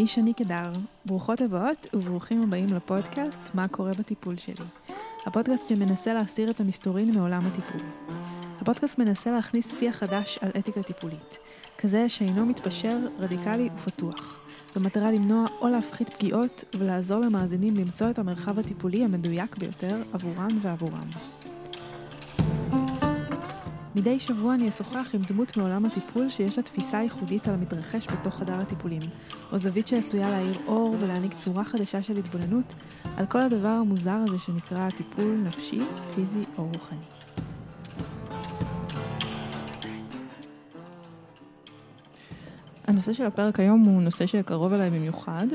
אני שני קדר. ברוכות הבאות וברוכים הבאים לפודקאסט "מה קורה בטיפול שלי". הפודקאסט שמנסה להסיר את המסתורין מעולם הטיפול. הפודקאסט מנסה להכניס שיח חדש על אתיקה טיפולית, כזה שאינו מתפשר, רדיקלי ופתוח, במטרה למנוע או להפחית פגיעות ולעזור למאזינים למצוא את המרחב הטיפולי המדויק ביותר עבורן ועבורם. מדי שבוע אני אשוחח עם דמות מעולם הטיפול שיש לה תפיסה ייחודית על המתרחש בתוך חדר הטיפולים, או זווית שעשויה להאיר אור ולהעניק צורה חדשה של התבוננות על כל הדבר המוזר הזה שנקרא טיפול נפשי, פיזי או רוחני. הנושא של הפרק היום הוא נושא שקרוב אליי במיוחד,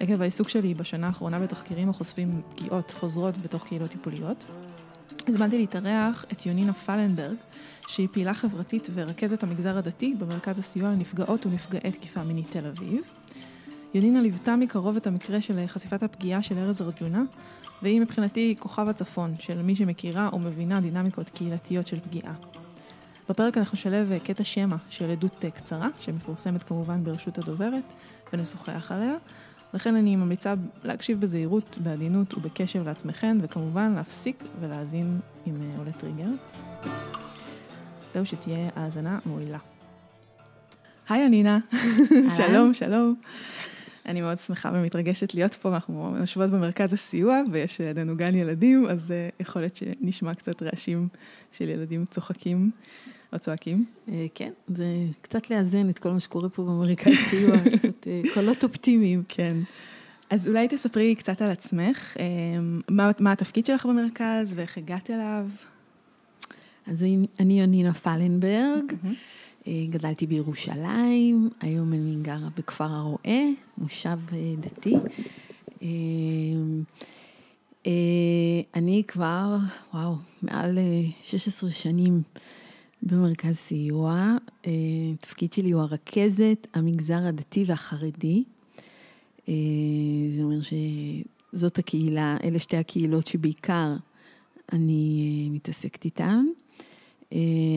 עקב העיסוק שלי בשנה האחרונה בתחקירים החושפים פגיעות חוזרות בתוך קהילות טיפוליות. הזמנתי להתארח את יונינה פלנברג, שהיא פעילה חברתית ורכזת המגזר הדתי במרכז הסיוע לנפגעות ונפגעי תקיפה מינית תל אביב. יונינה ליוותה מקרוב את המקרה של חשיפת הפגיעה של ארז ארג'ונה, והיא מבחינתי כוכב הצפון של מי שמכירה או מבינה דינמיקות קהילתיות של פגיעה. בפרק אנחנו נשלב קטע שמע של עדות קצרה, שמפורסמת כמובן ברשות הדוברת, ונשוחח עליה. לכן אני ממליצה להקשיב בזהירות, בעדינות ובקשב לעצמכם, וכמובן להפסיק ולהאזין אם עולה טריגר. זהו שתהיה האזנה מועילה. היי אנינה, שלום, שלום. אני מאוד שמחה ומתרגשת להיות פה, אנחנו יושבות במרכז הסיוע ויש לידינו גן ילדים, אז יכול להיות שנשמע קצת רעשים של ילדים צוחקים או צועקים. כן, זה קצת לאזן את כל מה שקורה פה במרכז סיוע, קצת קולות אופטימיים. כן. אז אולי תספרי קצת על עצמך, מה, מה התפקיד שלך במרכז ואיך הגעת אליו? אז אני יונינה פלנברג, גדלתי בירושלים, היום אני גרה בכפר הרועה, מושב דתי. אני כבר, וואו, מעל 16 שנים במרכז סיוע. התפקיד שלי הוא הרכזת המגזר הדתי והחרדי. זה אומר שזאת הקהילה, אלה שתי הקהילות שבעיקר אני מתעסקת איתן.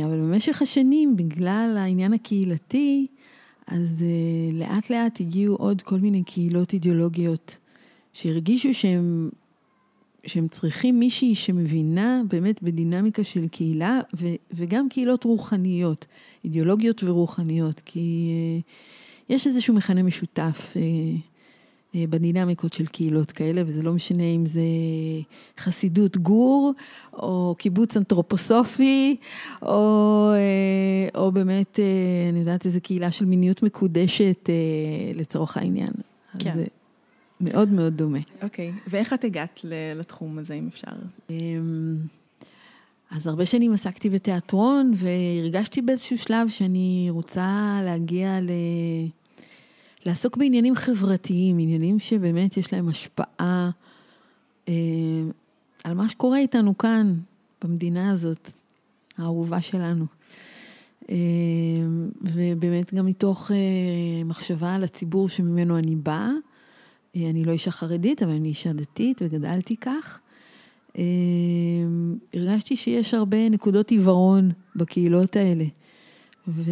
אבל במשך השנים, בגלל העניין הקהילתי, אז לאט לאט הגיעו עוד כל מיני קהילות אידיאולוגיות שהרגישו שהם, שהם צריכים מישהי שמבינה באמת בדינמיקה של קהילה, ו, וגם קהילות רוחניות, אידיאולוגיות ורוחניות, כי יש איזשהו מכנה משותף. בדינמיקות של קהילות כאלה, וזה לא משנה אם זה חסידות גור, או קיבוץ אנתרופוסופי, או, או באמת, אני יודעת, איזו קהילה של מיניות מקודשת לצורך העניין. כן. אז זה מאוד מאוד דומה. אוקיי, okay. ואיך את הגעת לתחום הזה, אם אפשר? אז הרבה שנים עסקתי בתיאטרון, והרגשתי באיזשהו שלב שאני רוצה להגיע ל... לעסוק בעניינים חברתיים, עניינים שבאמת יש להם השפעה אה, על מה שקורה איתנו כאן, במדינה הזאת, האהובה שלנו. אה, ובאמת גם מתוך אה, מחשבה על הציבור שממנו אני באה. אה, אני לא אישה חרדית, אבל אני אישה דתית וגדלתי כך. אה, הרגשתי שיש הרבה נקודות עיוורון בקהילות האלה. ו...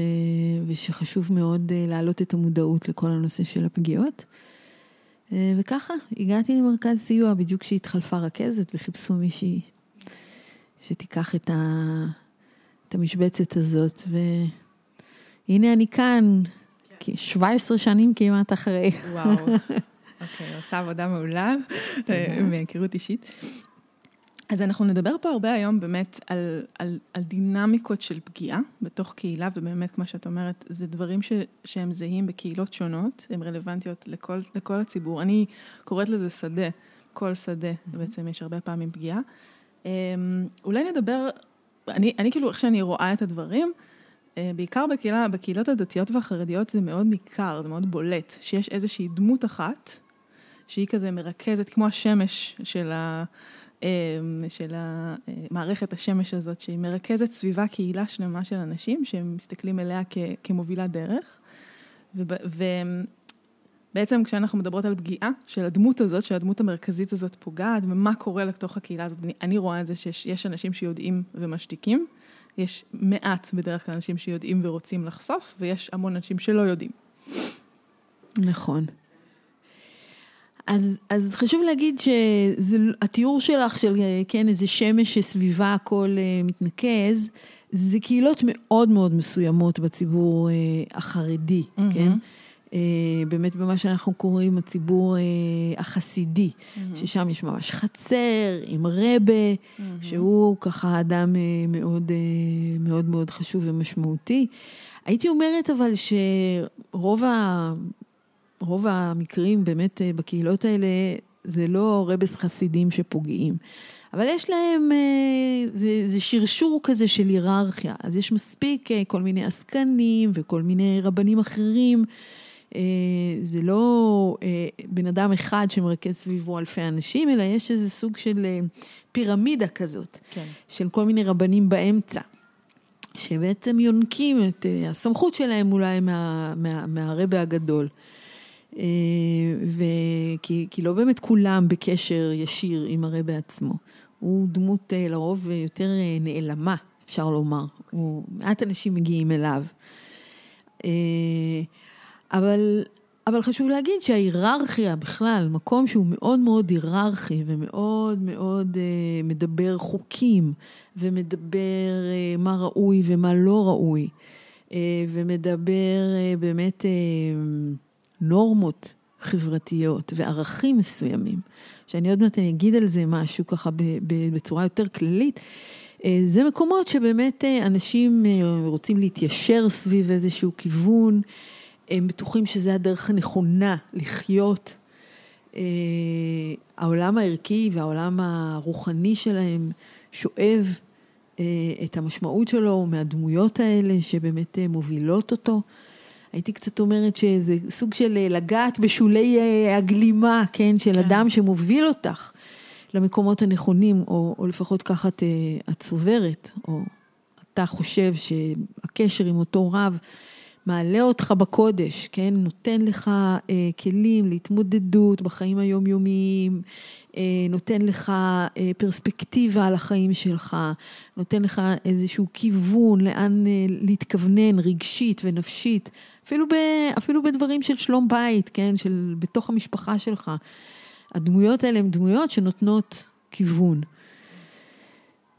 ושחשוב מאוד להעלות את המודעות לכל הנושא של הפגיעות. וככה, הגעתי למרכז סיוע בדיוק כשהתחלפה רכזת וחיפשו מישהי שתיקח את, ה... את המשבצת הזאת, והנה אני כאן, כן. 17 שנים כמעט אחרי. וואו, אוקיי, עושה עבודה מעולה, מהיכרות אישית. אז אנחנו נדבר פה הרבה היום באמת על, על, על דינמיקות של פגיעה בתוך קהילה, ובאמת, כמו שאת אומרת, זה דברים ש, שהם זהים בקהילות שונות, הן רלוונטיות לכל, לכל הציבור. אני קוראת לזה שדה, כל שדה, mm-hmm. בעצם יש הרבה פעמים פגיעה. אולי נדבר, אני, אני כאילו, איך שאני רואה את הדברים, בעיקר בקהילה, בקהילות הדתיות והחרדיות זה מאוד ניכר, זה מאוד בולט, שיש איזושהי דמות אחת, שהיא כזה מרכזת, כמו השמש של ה... של מערכת השמש הזאת, שהיא מרכזת סביבה קהילה שלמה של אנשים שהם מסתכלים אליה כ, כמובילת דרך. ובעצם כשאנחנו מדברות על פגיעה של הדמות הזאת, של הדמות המרכזית הזאת פוגעת, ומה קורה לתוך הקהילה הזאת, אני רואה את זה שיש אנשים שיודעים ומשתיקים יש מעט בדרך כלל אנשים שיודעים ורוצים לחשוף, ויש המון אנשים שלא יודעים. נכון. אז, אז חשוב להגיד שהתיאור שלך של כן איזה שמש שסביבה הכל uh, מתנקז, זה קהילות מאוד מאוד מסוימות בציבור uh, החרדי, mm-hmm. כן? Uh, באמת במה שאנחנו קוראים הציבור uh, החסידי, mm-hmm. ששם יש ממש חצר עם רבה, mm-hmm. שהוא ככה אדם uh, מאוד, uh, מאוד מאוד חשוב ומשמעותי. הייתי אומרת אבל שרוב ה... רוב המקרים באמת אה, בקהילות האלה זה לא רבס חסידים שפוגעים, אבל יש להם, אה, זה, זה שרשור כזה של היררכיה, אז יש מספיק אה, כל מיני עסקנים וכל מיני רבנים אחרים. זה לא בן אדם אחד שמרכז סביבו אלפי אנשים, אלא יש איזה סוג של פירמידה כזאת, כן. של כל מיני רבנים באמצע. שבעצם יונקים את הסמכות שלהם אולי מה, מה, מהרבה הגדול. אה, וכי, כי לא באמת כולם בקשר ישיר עם הרי בעצמו. הוא דמות אה, לרוב יותר אה, נעלמה, אפשר לומר. הוא, מעט אנשים מגיעים אליו. אבל, אבל חשוב להגיד שההיררכיה בכלל, מקום שהוא מאוד מאוד היררכי ומאוד מאוד מדבר חוקים ומדבר מה ראוי ומה לא ראוי ומדבר באמת נורמות חברתיות וערכים מסוימים, שאני עוד מעט אגיד על זה משהו ככה בצורה יותר כללית, אה, זה מקומות שבאמת אה, אנשים אה, רוצים להתיישר סביב איזשהו כיוון, הם בטוחים שזה הדרך הנכונה לחיות. העולם הערכי והעולם הרוחני שלהם שואב את המשמעות שלו מהדמויות האלה שבאמת מובילות אותו. הייתי קצת אומרת שזה סוג של אה, לגעת בשולי אה, הגלימה, כן, של כן. אדם שמוביל אותך למקומות הנכונים, או, או לפחות ככה את, אה, את סוברת, או אתה חושב שהקשר עם אותו רב מעלה אותך בקודש, כן, נותן לך אה, כלים להתמודדות בחיים היומיומיים, אה, נותן לך אה, פרספקטיבה על החיים שלך, נותן לך איזשהו כיוון לאן אה, להתכוונן רגשית ונפשית. אפילו, ב, אפילו בדברים של שלום בית, כן, של בתוך המשפחה שלך. הדמויות האלה הן דמויות שנותנות כיוון.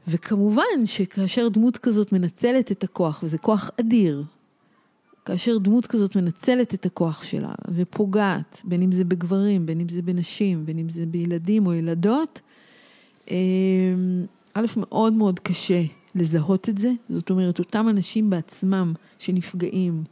וכמובן שכאשר דמות כזאת מנצלת את הכוח, וזה כוח אדיר, כאשר דמות כזאת מנצלת את הכוח שלה ופוגעת, בין אם זה בגברים, בין אם זה בנשים, בין אם זה בילדים או ילדות, אמ, א', מאוד מאוד קשה לזהות את זה, זאת אומרת, אותם אנשים בעצמם שנפגעים,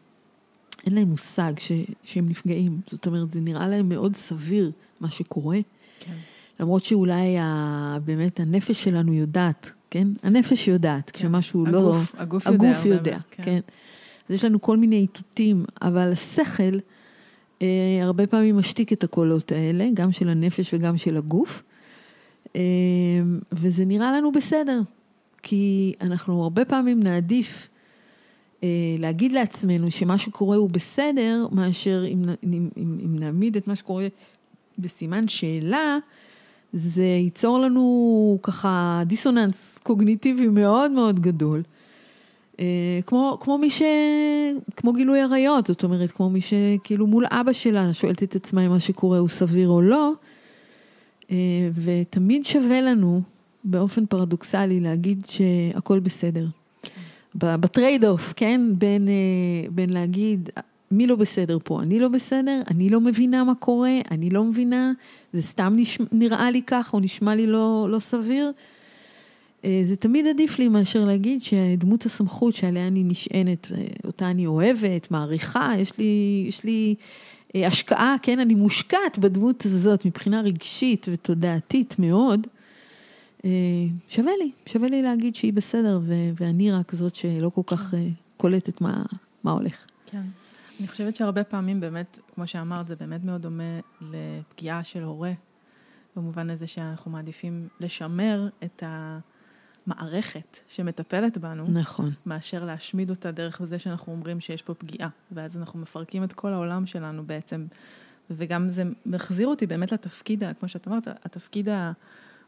אין להם מושג ש, שהם נפגעים. זאת אומרת, זה נראה להם מאוד סביר מה שקורה. כן. למרות שאולי ה, באמת הנפש שלנו יודעת, כן? הנפש יודעת, כן. כשמשהו הגוף, לא... הגוף, הגוף יודע. יודע, כן. כן. אז יש לנו כל מיני איתותים, אבל השכל אה, הרבה פעמים משתיק את הקולות האלה, גם של הנפש וגם של הגוף. אה, וזה נראה לנו בסדר, כי אנחנו הרבה פעמים נעדיף להגיד לעצמנו שמה שקורה הוא בסדר, מאשר אם, אם, אם, אם נעמיד את מה שקורה בסימן שאלה, זה ייצור לנו ככה דיסוננס קוגניטיבי מאוד מאוד גדול. אה, כמו, כמו מי ש... כמו גילוי עריות, זאת אומרת, כמו מי שכאילו מול אבא שלה שואלת את עצמה אם מה שקורה הוא סביר או לא, אה, ותמיד שווה לנו, באופן פרדוקסלי, להגיד שהכל בסדר. ב trade-off, כן? בין, אה, בין להגיד, מי לא בסדר פה? אני לא בסדר, אני לא מבינה מה קורה, אני לא מבינה, זה סתם נשמע, נראה לי כך או נשמע לי לא, לא סביר. אה, זה תמיד עדיף לי מאשר להגיד שדמות הסמכות שעליה אני נשענת, אה, אותה אני אוהבת, מעריכה, יש לי, יש לי השקעה, כן, אני מושקעת בדמות הזאת מבחינה רגשית ותודעתית מאוד. אה, שווה לי, שווה לי להגיד שהיא בסדר, ו- ואני רק זאת שלא כל כך אה, קולטת מה, מה הולך. כן. אני חושבת שהרבה פעמים באמת, כמו שאמרת, זה באמת מאוד דומה לפגיעה של הורה, במובן הזה שאנחנו מעדיפים לשמר את המערכת שמטפלת בנו, נכון. מאשר להשמיד אותה דרך זה שאנחנו אומרים שיש פה פגיעה, ואז אנחנו מפרקים את כל העולם שלנו בעצם, וגם זה מחזיר אותי באמת לתפקיד, כמו שאת אמרת, התפקיד ה...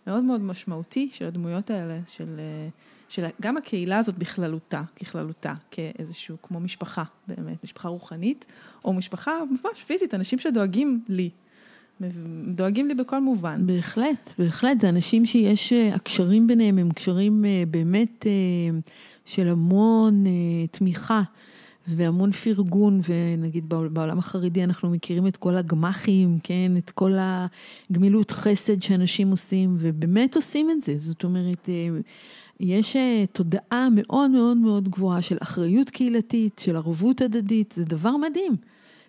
מאוד מאוד משמעותי של הדמויות האלה, של, אה, של גם הקהילה הזאת בכללותה, ככללותה, כאיזשהו, כמו משפחה באמת, משפחה רוחנית, או משפחה ממש פיזית, אנשים שדואגים לי. דואגים לי בכל מובן. בהחלט, בהחלט, זה אנשים שיש, אה, הקשרים ביניהם הם קשרים אה, באמת של המון תמיכה. והמון פרגון, ונגיד בעולם החרדי אנחנו מכירים את כל הגמחים, כן, את כל הגמילות חסד שאנשים עושים, ובאמת עושים את זה. זאת אומרת, יש תודעה מאוד מאוד מאוד גבוהה של אחריות קהילתית, של ערבות הדדית, זה דבר מדהים.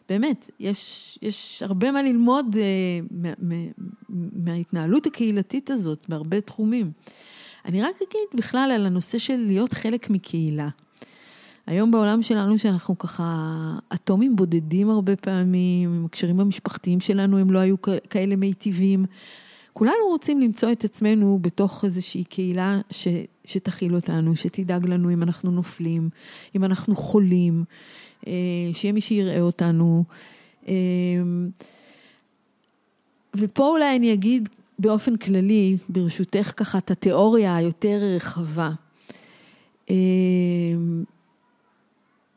באמת, יש, יש הרבה מה ללמוד אה, מה, מההתנהלות הקהילתית הזאת בהרבה תחומים. אני רק אגיד בכלל על הנושא של להיות חלק מקהילה. היום בעולם שלנו, שאנחנו ככה אטומים בודדים הרבה פעמים, הקשרים המשפחתיים שלנו הם לא היו כאלה מיטיבים. כולנו רוצים למצוא את עצמנו בתוך איזושהי קהילה ש, שתכיל אותנו, שתדאג לנו אם אנחנו נופלים, אם אנחנו חולים, אה, שיהיה מי שיראה אותנו. אה, ופה אולי אני אגיד באופן כללי, ברשותך ככה, את התיאוריה היותר רחבה.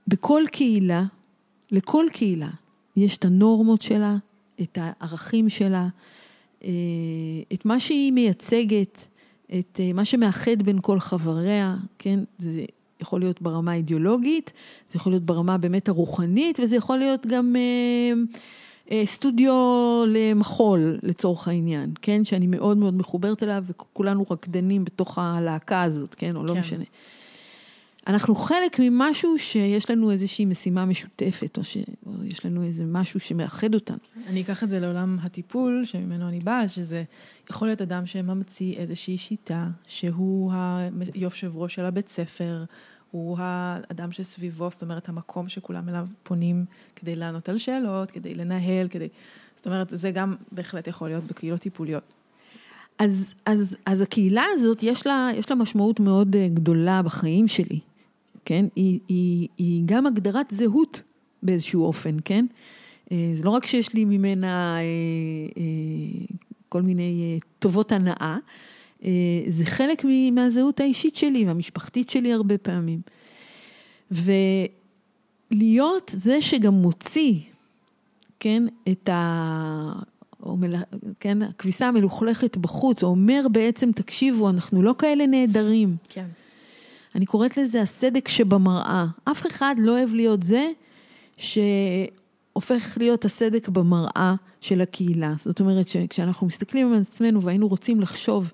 אה, בכל קהילה, לכל קהילה, יש את הנורמות שלה, את הערכים שלה, את מה שהיא מייצגת, את מה שמאחד בין כל חבריה, כן? זה יכול להיות ברמה האידיאולוגית, זה יכול להיות ברמה באמת הרוחנית, וזה יכול להיות גם אה, אה, סטודיו למחול לצורך העניין, כן? שאני מאוד מאוד מחוברת אליו, וכולנו רקדנים בתוך הלהקה הזאת, כן? או לא כן. משנה. אנחנו חלק ממשהו שיש לנו איזושהי משימה משותפת, או שיש לנו איזה משהו שמאחד אותנו. אני אקח את זה לעולם הטיפול, שממנו אני באה, שזה יכול להיות אדם שממציא איזושהי שיטה, שהוא היושב ראש של הבית ספר, הוא האדם שסביבו, זאת אומרת, המקום שכולם אליו פונים כדי לענות על שאלות, כדי לנהל, כדי... זאת אומרת, זה גם בהחלט יכול להיות בקהילות טיפוליות. אז, אז, אז הקהילה הזאת, יש לה, יש לה משמעות מאוד אה, גדולה בחיים שלי. כן? היא, היא, היא גם הגדרת זהות באיזשהו אופן, כן? אה, זה לא רק שיש לי ממנה אה, אה, כל מיני טובות הנאה, זה חלק מהזהות האישית שלי והמשפחתית שלי הרבה פעמים. ולהיות זה שגם מוציא, כן, את ה... או מל... כן, הכביסה המלוכלכת בחוץ, או אומר בעצם, תקשיבו, אנחנו לא כאלה נהדרים. כן. אני קוראת לזה הסדק שבמראה. אף אחד לא אוהב להיות זה שהופך להיות הסדק במראה של הקהילה. זאת אומרת שכשאנחנו מסתכלים על עצמנו והיינו רוצים לחשוב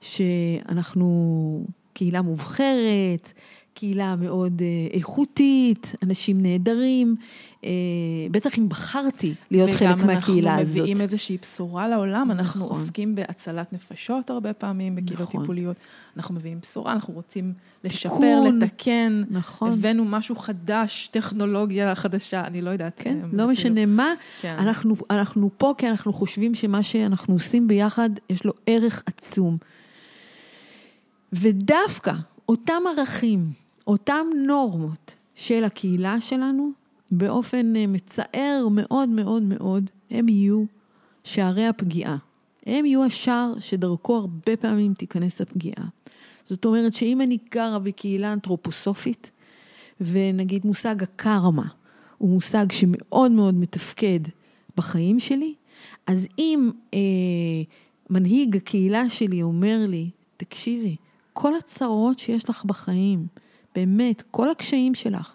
שאנחנו קהילה מובחרת, קהילה מאוד אה, איכותית, אנשים נהדרים, אה, בטח אם בחרתי להיות חלק מהקהילה הזאת. וגם אנחנו מביאים איזושהי בשורה לעולם, אנחנו נכון. עוסקים בהצלת נפשות הרבה פעמים, בקהילות נכון. טיפוליות. אנחנו מביאים בשורה, אנחנו רוצים לשפר, תיקון, לתקן. נכון. הבאנו משהו חדש, טכנולוגיה חדשה, אני לא יודעת. כן, אה, לא משנה מה. כן. אנחנו, אנחנו פה כי אנחנו חושבים שמה שאנחנו עושים ביחד, יש לו ערך עצום. ודווקא אותם ערכים, אותם נורמות של הקהילה שלנו, באופן אה, מצער מאוד מאוד מאוד, הם יהיו שערי הפגיעה. הם יהיו השער שדרכו הרבה פעמים תיכנס הפגיעה. זאת אומרת שאם אני גרה בקהילה אנתרופוסופית, ונגיד מושג הקרמה הוא מושג שמאוד מאוד מתפקד בחיים שלי, אז אם אה, מנהיג הקהילה שלי אומר לי, תקשיבי, כל הצרות שיש לך בחיים, באמת, כל הקשיים שלך,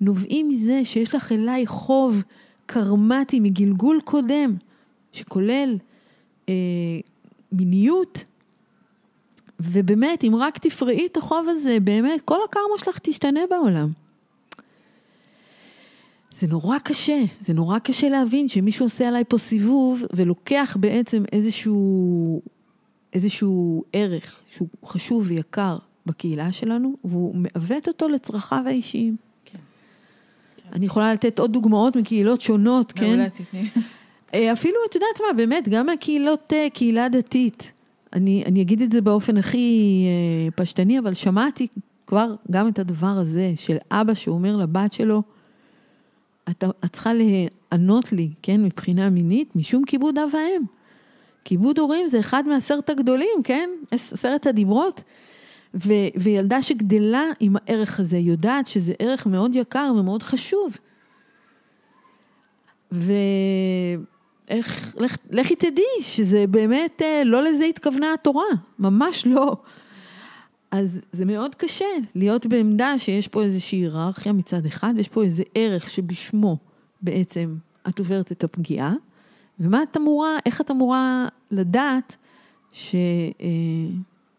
נובעים מזה שיש לך אליי חוב קרמטי מגלגול קודם, שכולל אה, מיניות, ובאמת, אם רק תפרעי את החוב הזה, באמת, כל הקרמה שלך תשתנה בעולם. זה נורא קשה, זה נורא קשה להבין שמישהו עושה עליי פה סיבוב ולוקח בעצם איזשהו, איזשהו ערך שהוא חשוב ויקר בקהילה שלנו, והוא מעוות אותו לצרכיו האישיים. כן. אני יכולה לתת עוד דוגמאות מקהילות שונות, כן? מעולה, תתני. אה, אפילו, את יודעת מה, באמת, גם מהקהילות, אה, קהילה דתית. אני, אני אגיד את זה באופן הכי אה, פשטני, אבל שמעתי כבר גם את הדבר הזה של אבא שאומר לבת שלו, את, את צריכה לענות לי, כן, מבחינה מינית, משום כיבוד אב ואם. כיבוד הורים זה אחד מעשרת הגדולים, כן? עשרת הדיברות. ו- וילדה שגדלה עם הערך הזה יודעת שזה ערך מאוד יקר ומאוד חשוב. ואיך, לך, לכי תדעי שזה באמת, אה, לא לזה התכוונה התורה, ממש לא. אז זה מאוד קשה להיות בעמדה שיש פה איזושהי היררכיה מצד אחד, ויש פה איזה ערך שבשמו בעצם את עוברת את הפגיעה, ומה את אמורה, איך את אמורה לדעת ש, אה,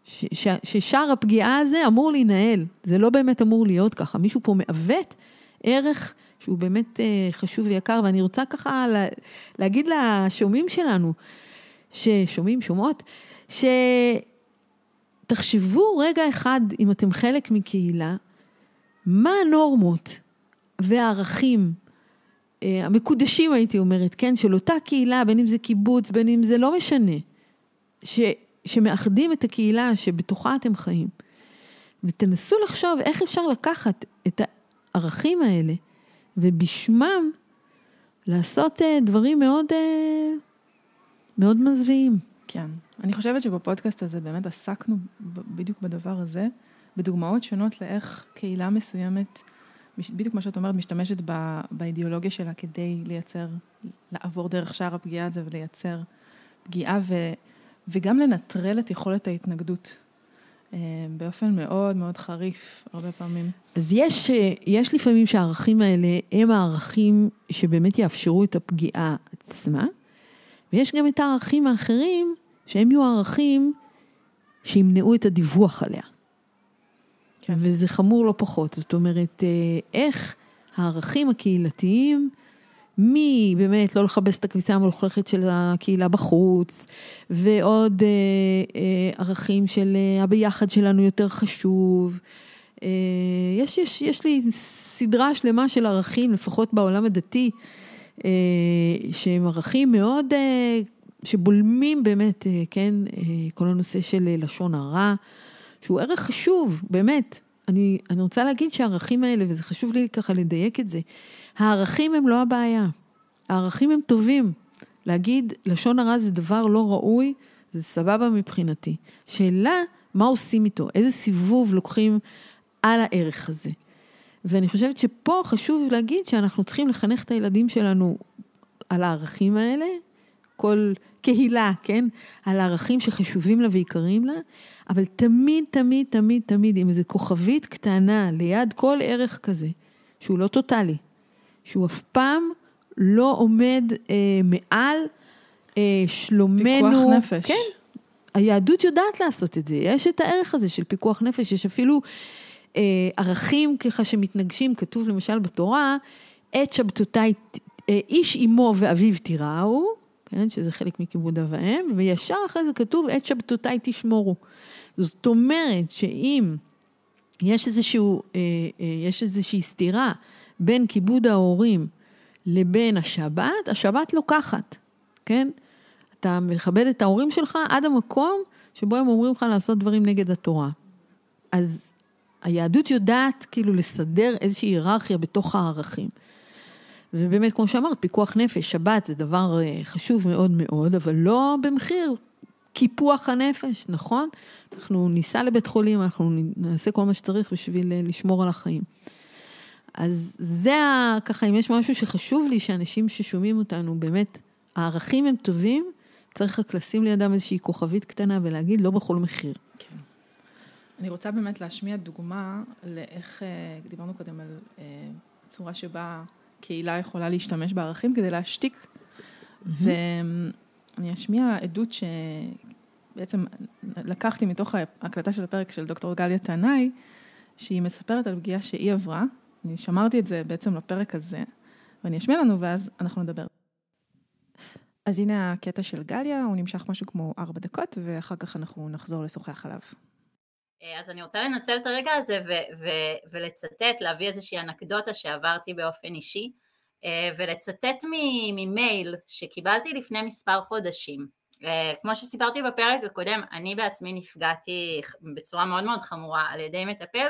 ש, ש, ששאר הפגיעה הזה אמור להינעל, זה לא באמת אמור להיות ככה, מישהו פה מעוות ערך שהוא באמת אה, חשוב ויקר, ואני רוצה ככה לה, להגיד לשומעים שלנו, ששומעים, שומעות, שתחשבו רגע אחד, אם אתם חלק מקהילה, מה הנורמות והערכים אה, המקודשים, הייתי אומרת, כן, של אותה קהילה, בין אם זה קיבוץ, בין אם זה לא משנה, ש, שמאחדים את הקהילה שבתוכה אתם חיים. ותנסו לחשוב איך אפשר לקחת את הערכים האלה ובשמם לעשות uh, דברים מאוד, uh, מאוד מזוויעים. כן. אני חושבת שבפודקאסט הזה באמת עסקנו בדיוק בדבר הזה, בדוגמאות שונות לאיך קהילה מסוימת, בדיוק מה שאת אומרת, משתמשת באידיאולוגיה שלה כדי לייצר, לעבור דרך שער הפגיעה הזה ולייצר פגיעה ו, וגם לנטרל את יכולת ההתנגדות. אה, באופן מאוד מאוד חריף, הרבה פעמים. אז יש, אה, יש לפעמים שהערכים האלה הם הערכים שבאמת יאפשרו את הפגיעה עצמה, ויש גם את הערכים האחרים שהם יהיו הערכים שימנעו את הדיווח עליה. כן. וזה חמור לא פחות, זאת אומרת, אה, איך הערכים הקהילתיים מי באמת לא לכבס את הכביסה המלוכלכת של הקהילה בחוץ, ועוד אה, אה, ערכים של אה, הביחד שלנו יותר חשוב. אה, יש, יש, יש לי סדרה שלמה של ערכים, לפחות בעולם הדתי, אה, שהם ערכים מאוד, אה, שבולמים באמת, אה, כן, אה, כל הנושא של אה, לשון הרע, שהוא ערך חשוב, באמת. אני, אני רוצה להגיד שהערכים האלה, וזה חשוב לי ככה לדייק את זה, הערכים הם לא הבעיה. הערכים הם טובים. להגיד לשון הרע זה דבר לא ראוי, זה סבבה מבחינתי. שאלה, מה עושים איתו? איזה סיבוב לוקחים על הערך הזה? ואני חושבת שפה חשוב להגיד שאנחנו צריכים לחנך את הילדים שלנו על הערכים האלה, כל קהילה, כן? על הערכים שחשובים לה ויקרים לה, אבל תמיד, תמיד, תמיד, תמיד עם איזה כוכבית קטנה ליד כל ערך כזה, שהוא לא טוטאלי, שהוא אף פעם לא עומד אה, מעל אה, שלומנו. פיקוח נפש. כן, היהדות יודעת לעשות את זה, יש את הערך הזה של פיקוח נפש, יש אפילו אה, ערכים ככה שמתנגשים, כתוב למשל בתורה, את שבתותיי, אה, איש אמו ואביו תיראו, כן, שזה חלק מכיבוד אב ואם, וישר אחרי זה כתוב, את שבתותיי תשמורו. זאת אומרת שאם יש איזשהו, אה, אה, יש איזושהי סתירה בין כיבוד ההורים לבין השבת, השבת לוקחת, כן? אתה מכבד את ההורים שלך עד המקום שבו הם אומרים לך לעשות דברים נגד התורה. אז היהדות יודעת כאילו לסדר איזושהי היררכיה בתוך הערכים. ובאמת, כמו שאמרת, פיקוח נפש, שבת זה דבר אה, חשוב מאוד מאוד, אבל לא במחיר קיפוח הנפש, נכון? אנחנו ניסע לבית חולים, אנחנו נעשה כל מה שצריך בשביל אה, לשמור על החיים. אז זה ככה, אם יש משהו שחשוב לי, שאנשים ששומעים אותנו, באמת, הערכים הם טובים, צריך רק לשים לידם איזושהי כוכבית קטנה ולהגיד, לא בכל מחיר. כן. אני רוצה באמת להשמיע דוגמה לאיך, אה, דיברנו קודם על אה, צורה שבה קהילה יכולה להשתמש בערכים כדי להשתיק. Mm-hmm. ואני אשמיע עדות שבעצם לקחתי מתוך ההקלטה של הפרק של דוקטור גליה תנאי, שהיא מספרת על פגיעה שהיא עברה. אני שמרתי את זה בעצם לפרק הזה, ואני אשמיע לנו ואז אנחנו נדבר. אז הנה הקטע של גליה, הוא נמשך משהו כמו ארבע דקות, ואחר כך אנחנו נחזור לשוחח עליו. אה, אז אני רוצה לנצל את הרגע הזה ו- ו- ולצטט, להביא איזושהי אנקדוטה שעברתי באופן אישי, אה, ולצטט ממייל שקיבלתי לפני מספר חודשים. אה, כמו שסיפרתי בפרק הקודם, אני בעצמי נפגעתי בצורה מאוד מאוד חמורה על ידי מטפל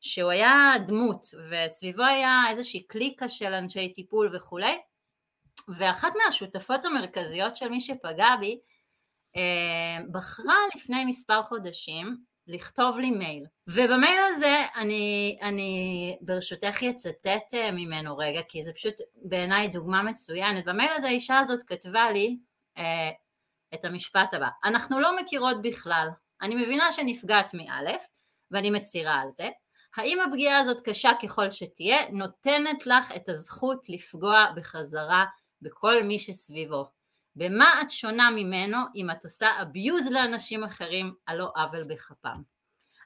שהוא היה דמות וסביבו היה איזושהי קליקה של אנשי טיפול וכולי ואחת מהשותפות המרכזיות של מי שפגע בי בחרה לפני מספר חודשים לכתוב לי מייל. ובמייל הזה אני, אני ברשותך אצטט אה, ממנו רגע, כי זה פשוט בעיניי דוגמה מצוינת. במייל הזה האישה הזאת כתבה לי אה, את המשפט הבא: אנחנו לא מכירות בכלל, אני מבינה שנפגעת מאלף, ואני מצהירה על זה. האם הפגיעה הזאת קשה ככל שתהיה, נותנת לך את הזכות לפגוע בחזרה בכל מי שסביבו. במה את שונה ממנו אם את עושה abuse לאנשים אחרים על לא עוול בכפם.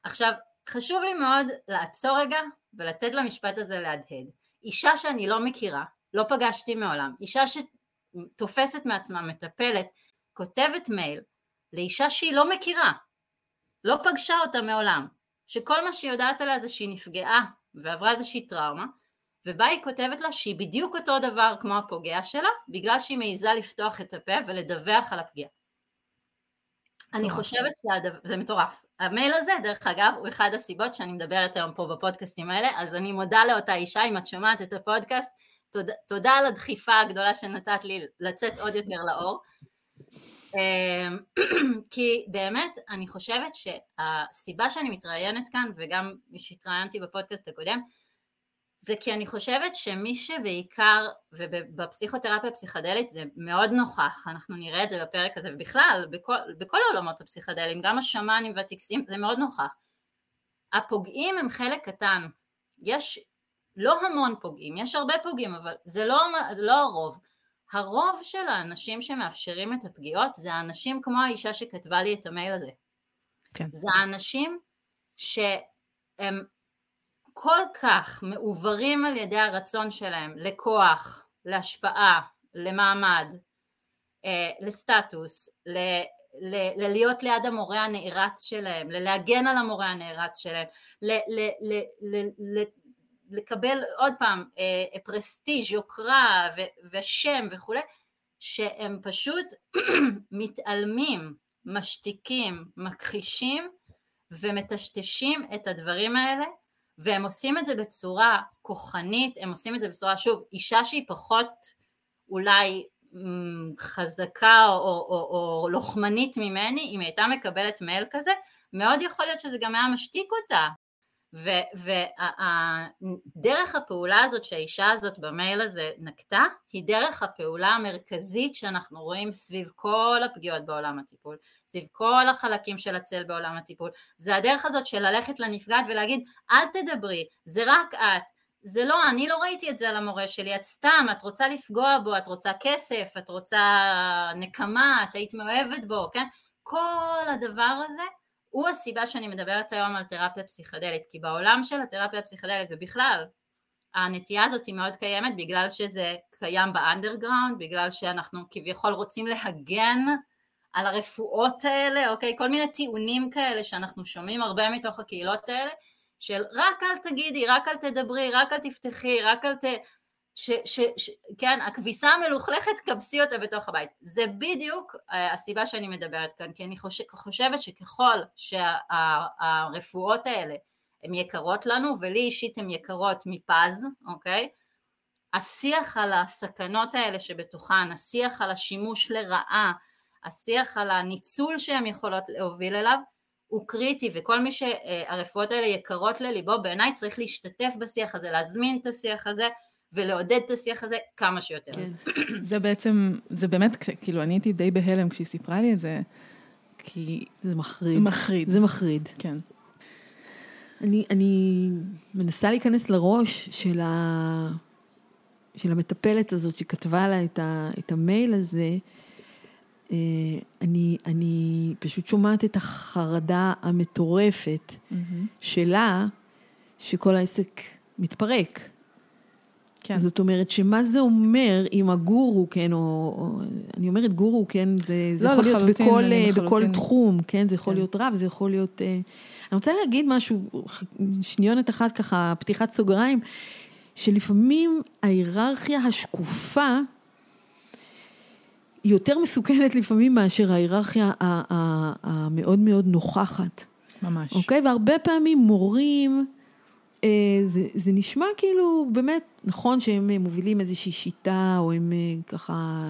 עכשיו, חשוב לי מאוד לעצור רגע ולתת למשפט הזה להדהד. אישה שאני לא מכירה, לא פגשתי מעולם, אישה שתופסת מעצמה מטפלת, כותבת מייל לאישה שהיא לא מכירה, לא פגשה אותה מעולם, שכל מה שהיא יודעת עליה זה שהיא נפגעה ועברה איזושהי טראומה, ובה היא כותבת לה שהיא בדיוק אותו דבר כמו הפוגע שלה, בגלל שהיא מעיזה לפתוח את הפה ולדווח על הפגיעה. אני חושבת שזה מטורף. המייל הזה, דרך אגב, הוא אחד הסיבות שאני מדברת היום פה בפודקאסטים האלה, אז אני מודה לאותה אישה, אם את שומעת את הפודקאסט, תודה, תודה על הדחיפה הגדולה שנתת לי לצאת עוד יותר לאור. אמ, כי באמת, אני חושבת שהסיבה שאני מתראיינת כאן, וגם שהתראיינתי בפודקאסט הקודם, זה כי אני חושבת שמי שבעיקר, ובפסיכותרפיה הפסיכדלית זה מאוד נוכח, אנחנו נראה את זה בפרק הזה, ובכלל, בכל, בכל העולמות הפסיכדליים, גם השמאנים והטקסים, זה מאוד נוכח. הפוגעים הם חלק קטן, יש לא המון פוגעים, יש הרבה פוגעים, אבל זה לא, לא הרוב. הרוב של האנשים שמאפשרים את הפגיעות זה האנשים כמו האישה שכתבה לי את המייל הזה. כן. זה האנשים שהם כל כך מעוברים על ידי הרצון שלהם לכוח, להשפעה, למעמד, אה, לסטטוס, ל, ל, ללהיות ליד המורה הנערץ שלהם, ללהגן על המורה הנערץ שלהם, ל, ל, ל, ל, ל, לקבל עוד פעם אה, פרסטיג', יוקרה ושם וכולי, שהם פשוט מתעלמים, משתיקים, מכחישים ומטשטשים את הדברים האלה והם עושים את זה בצורה כוחנית, הם עושים את זה בצורה, שוב, אישה שהיא פחות אולי חזקה או, או, או, או לוחמנית ממני, אם היא הייתה מקבלת מייל כזה, מאוד יכול להיות שזה גם היה משתיק אותה, ודרך הפעולה הזאת שהאישה הזאת במייל הזה נקטה, היא דרך הפעולה המרכזית שאנחנו רואים סביב כל הפגיעות בעולם הטיפול, סביב כל החלקים של הצל בעולם הטיפול. זה הדרך הזאת של ללכת לנפגעת ולהגיד, אל תדברי, זה רק את. זה לא, אני לא ראיתי את זה על המורה שלי, את סתם, את רוצה לפגוע בו, את רוצה כסף, את רוצה נקמה, את היית מאוהבת בו, כן? כל הדבר הזה הוא הסיבה שאני מדברת היום על תרפיה פסיכדלית, כי בעולם של התרפיה הפסיכדלית ובכלל הנטייה הזאת היא מאוד קיימת בגלל שזה קיים באנדרגראונד, בגלל שאנחנו כביכול רוצים להגן על הרפואות האלה, אוקיי? כל מיני טיעונים כאלה שאנחנו שומעים הרבה מתוך הקהילות האלה, של רק אל תגידי, רק אל תדברי, רק אל תפתחי, רק אל ת... ש, ש, ש, כן, הכביסה המלוכלכת, כבסי אותה בתוך הבית. זה בדיוק uh, הסיבה שאני מדברת כאן, כי אני חושב, חושבת שככל שהרפואות שה, האלה הן יקרות לנו, ולי אישית הן יקרות מפז, אוקיי? השיח על הסכנות האלה שבתוכן, השיח על השימוש לרעה, השיח על הניצול שהן יכולות להוביל אליו, הוא קריטי, וכל מי שהרפואות האלה יקרות לליבו, בעיניי צריך להשתתף בשיח הזה, להזמין את השיח הזה, ולעודד את השיח הזה כמה שיותר. כן. זה בעצם, זה באמת, כאילו, אני הייתי די בהלם כשהיא סיפרה לי את זה, כי... זה מחריד. מחריד. זה מחריד. כן. אני, אני מנסה להיכנס לראש של, ה, של המטפלת הזאת שכתבה לה את, ה, את המייל הזה. אה, אני, אני פשוט שומעת את החרדה המטורפת mm-hmm. שלה, שכל העסק מתפרק. כן. זאת אומרת, שמה זה אומר אם הגורו, כן, או, או אני אומרת גורו, כן, זה, זה לא, יכול להיות בכל, אה, בכל תחום, כן, זה יכול כן. להיות רב, זה יכול להיות... אה, אני רוצה להגיד משהו, שניונת אחת ככה, פתיחת סוגריים, שלפעמים ההיררכיה השקופה, היא יותר מסוכנת לפעמים מאשר ההיררכיה המאוד מאוד נוכחת. ממש. אוקיי? והרבה פעמים מורים... אה, זה, זה נשמע כאילו, באמת, נכון שהם אה, מובילים איזושהי שיטה, או הם אה, ככה,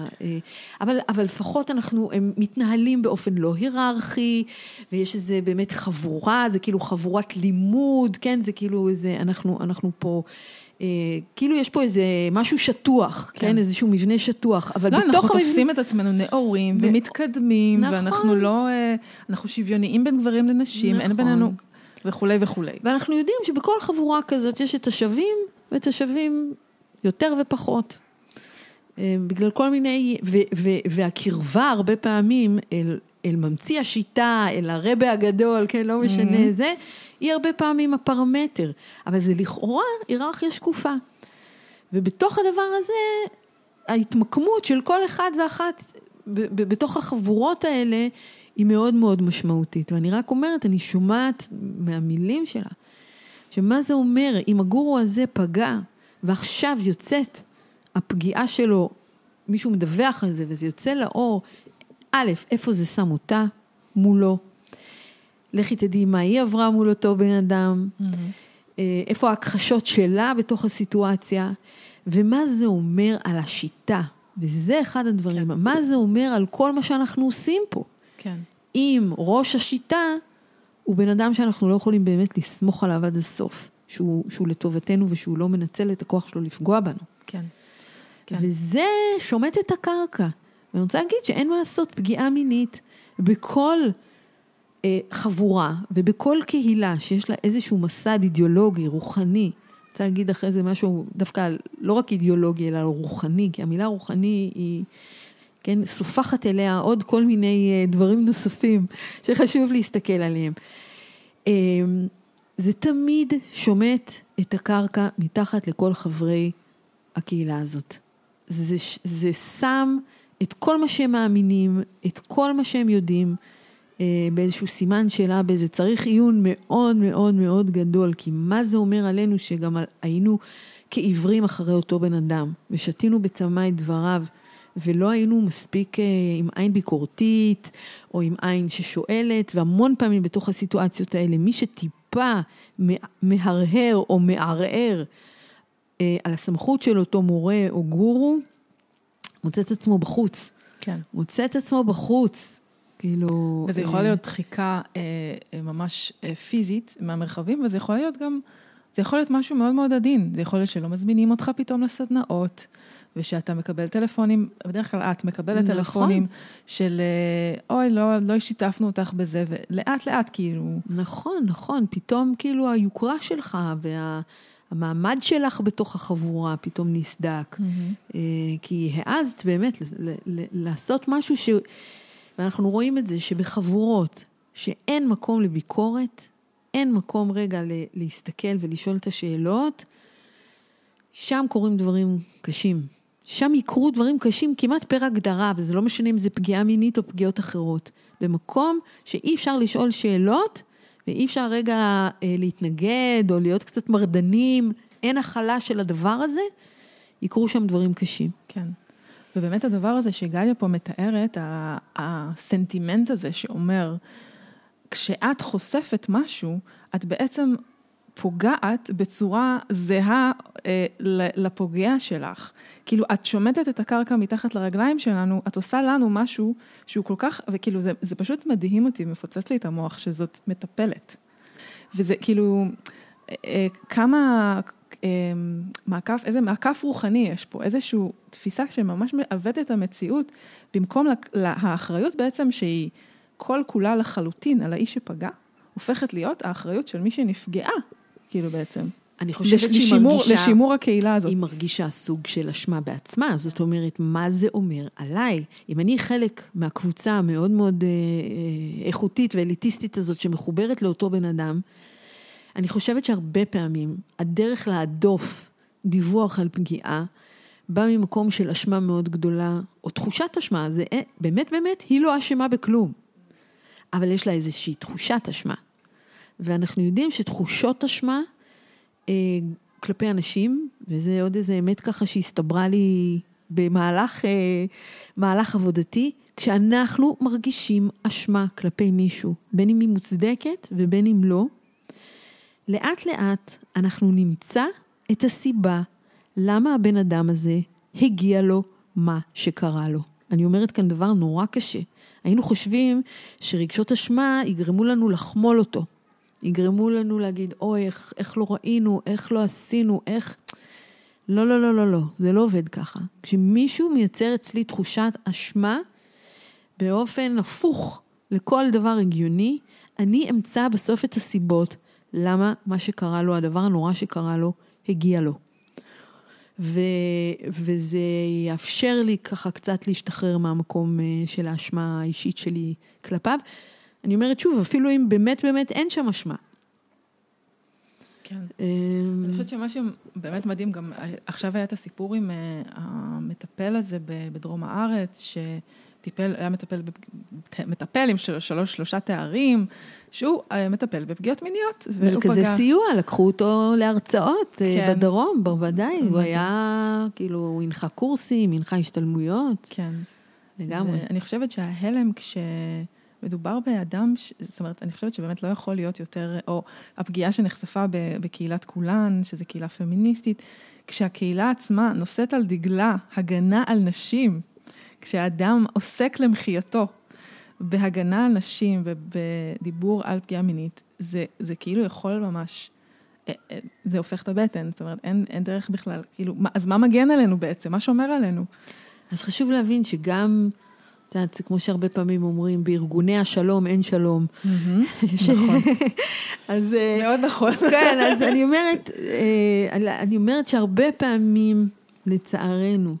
אבל, אבל לפחות אנחנו, הם מתנהלים באופן לא היררכי, ויש איזה באמת חבורה, זה כאילו חבורת לימוד, כן, זה כאילו איזה, אנחנו, אנחנו פה... אה, כאילו יש פה איזה משהו שטוח, כן, כן איזשהו מבנה שטוח, אבל לא, בתוך אנחנו המבנה... תופסים את עצמנו נאורים ו... ומתקדמים, נכון. ואנחנו לא, אה, אנחנו שוויוניים בין גברים לנשים, נכון. אין בינינו וכולי וכולי. ואנחנו יודעים שבכל חבורה כזאת יש את השווים ואת השווים יותר ופחות. אה, בגלל כל מיני, ו, ו, והקרבה הרבה פעמים אל, אל ממציא השיטה, אל הרבה הגדול, כן, לא משנה mm-hmm. זה, היא הרבה פעמים הפרמטר, אבל זה לכאורה היררכיה שקופה. ובתוך הדבר הזה, ההתמקמות של כל אחד ואחת בתוך החבורות האלה היא מאוד מאוד משמעותית. ואני רק אומרת, אני שומעת מהמילים שלה, שמה זה אומר, אם הגורו הזה פגע, ועכשיו יוצאת הפגיעה שלו, מישהו מדווח על זה וזה יוצא לאור, א', איפה זה שם אותה מולו? לכי תדעי מה היא עברה מול אותו בן אדם, mm-hmm. איפה ההכחשות שלה בתוך הסיטואציה, ומה זה אומר על השיטה. וזה אחד הדברים, כן. מה זה אומר על כל מה שאנחנו עושים פה. כן. אם ראש השיטה הוא בן אדם שאנחנו לא יכולים באמת לסמוך עליו עד הסוף, שהוא, שהוא לטובתנו ושהוא לא מנצל את הכוח שלו לפגוע בנו. כן. כן. וזה שומט את הקרקע. ואני רוצה להגיד שאין מה לעשות, פגיעה מינית בכל אה, חבורה ובכל קהילה שיש לה איזשהו מסד אידיאולוגי, רוחני, אני רוצה להגיד אחרי זה משהו דווקא לא רק אידיאולוגי אלא רוחני, כי המילה רוחני היא, כן, סופחת אליה עוד כל מיני אה, דברים נוספים שחשוב להסתכל עליהם. אה, זה תמיד שומט את הקרקע מתחת לכל חברי הקהילה הזאת. זה, זה שם את כל מה שהם מאמינים, את כל מה שהם יודעים, אה, באיזשהו סימן שאלה, באיזה צריך עיון מאוד מאוד מאוד גדול, כי מה זה אומר עלינו שגם היינו כעיוורים אחרי אותו בן אדם, ושתינו בצמא את דבריו, ולא היינו מספיק אה, עם עין ביקורתית, או עם עין ששואלת, והמון פעמים בתוך הסיטואציות האלה, מי שטיפה מהרהר או מערער אה, על הסמכות של אותו מורה או גורו, מוצא את עצמו בחוץ. כן. מוצא את עצמו בחוץ. כאילו... וזה יכול להיות דחיקה אה, אה, ממש אה, פיזית מהמרחבים, וזה יכול להיות גם, זה יכול להיות משהו מאוד מאוד עדין. זה יכול להיות שלא מזמינים אותך פתאום לסדנאות, ושאתה מקבל טלפונים, בדרך כלל את מקבלת נכון. טלפונים של אוי, לא, לא שיתפנו אותך בזה, ולאט לאט כאילו... נכון, נכון, פתאום כאילו היוקרה שלך וה... המעמד שלך בתוך החבורה פתאום נסדק, mm-hmm. כי העזת באמת לעשות משהו ש... ואנחנו רואים את זה שבחבורות שאין מקום לביקורת, אין מקום רגע להסתכל ולשאול את השאלות, שם קורים דברים קשים. שם יקרו דברים קשים כמעט פר הגדרה, וזה לא משנה אם זה פגיעה מינית או פגיעות אחרות. במקום שאי אפשר לשאול שאלות, ואי אפשר רגע אה, להתנגד או להיות קצת מרדנים, אין הכלה של הדבר הזה, יקרו שם דברים קשים. כן. ובאמת הדבר הזה שגליה פה מתארת, הסנטימנט הזה שאומר, כשאת חושפת משהו, את בעצם פוגעת בצורה זהה אה, לפוגע שלך. כאילו, את שומטת את הקרקע מתחת לרגליים שלנו, את עושה לנו משהו שהוא כל כך, וכאילו, זה, זה פשוט מדהים אותי, מפוצץ לי את המוח, שזאת מטפלת. וזה כאילו, אה, אה כמה, אמ, מעקף, איזה מעקף רוחני יש פה, איזושהי תפיסה שממש מעוותת את המציאות, במקום האחריות בעצם שהיא כל כולה לחלוטין על האיש שפגע, הופכת להיות האחריות של מי שנפגעה, כאילו בעצם. אני חושבת שהיא לשימור, מרגישה... לשימור הקהילה הזאת. היא מרגישה סוג של אשמה בעצמה, זאת אומרת, מה זה אומר עליי? אם אני חלק מהקבוצה המאוד מאוד אה, אה איכותית ואליטיסטית הזאת שמחוברת לאותו בן אדם, אני חושבת שהרבה פעמים הדרך להדוף דיווח על פגיעה בא ממקום של אשמה מאוד גדולה, או תחושת אשמה, זה אה, באמת באמת, היא לא אשמה בכלום. אבל יש לה איזושהי תחושת אשמה. ואנחנו יודעים שתחושות אשמה אה, כלפי אנשים, וזה עוד איזה אמת ככה שהסתברה לי במהלך אה, עבודתי, כשאנחנו מרגישים אשמה כלפי מישהו, בין אם היא מוצדקת ובין אם לא, לאט לאט אנחנו נמצא את הסיבה למה הבן אדם הזה הגיע לו מה שקרה לו. אני אומרת כאן דבר נורא קשה. היינו חושבים שרגשות אשמה יגרמו לנו לחמול אותו. יגרמו לנו להגיד, אוי, איך, איך לא ראינו, איך לא עשינו, איך... לא, לא, לא, לא, לא, זה לא עובד ככה. כשמישהו מייצר אצלי תחושת אשמה, באופן הפוך לכל דבר הגיוני, אני אמצא בסוף את הסיבות למה מה שקרה לו, הדבר הנורא שקרה לו, הגיע לו. ו, וזה יאפשר לי ככה קצת להשתחרר מהמקום אה, של האשמה האישית שלי כלפיו. אני אומרת שוב, אפילו אם באמת באמת אין שם אשמה. כן. אמ, אני חושבת שמה שבאמת מדהים, גם עכשיו היה את הסיפור עם אה, המטפל הזה בדרום הארץ, שטיפל, היה מטפל, מטפל עם של- שלוש, שלושה תארים, שהוא אה, מטפל בפגיעות מיניות. מרכזי פגע- סיוע, לקחו אותו להרצאות אה, כן. בדרום, בוודאי. הוא. היה, כאילו, הוא הנחה קורסים, הנחה השתלמויות, כן. לגמרי. ואני חושבת שההלם כשמדובר באדם, ש- זאת אומרת, אני חושבת שבאמת לא יכול להיות יותר, או הפגיעה שנחשפה בקהילת כולן, שזו קהילה פמיניסטית, כשהקהילה עצמה נושאת על דגלה הגנה על נשים, כשאדם עוסק למחייתו בהגנה על נשים ובדיבור על פגיעה מינית, זה, זה כאילו יכול ממש... אה, אה, זה הופך את הבטן, זאת אומרת, אין, אין דרך בכלל, כאילו, אז מה מגן עלינו בעצם? מה שומר עלינו? אז חשוב להבין שגם, את יודעת, זה כמו שהרבה פעמים אומרים, בארגוני השלום אין שלום. נכון. אז... אה, מאוד נכון. כן, אז אני אומרת, אה, אני אומרת שהרבה פעמים, לצערנו,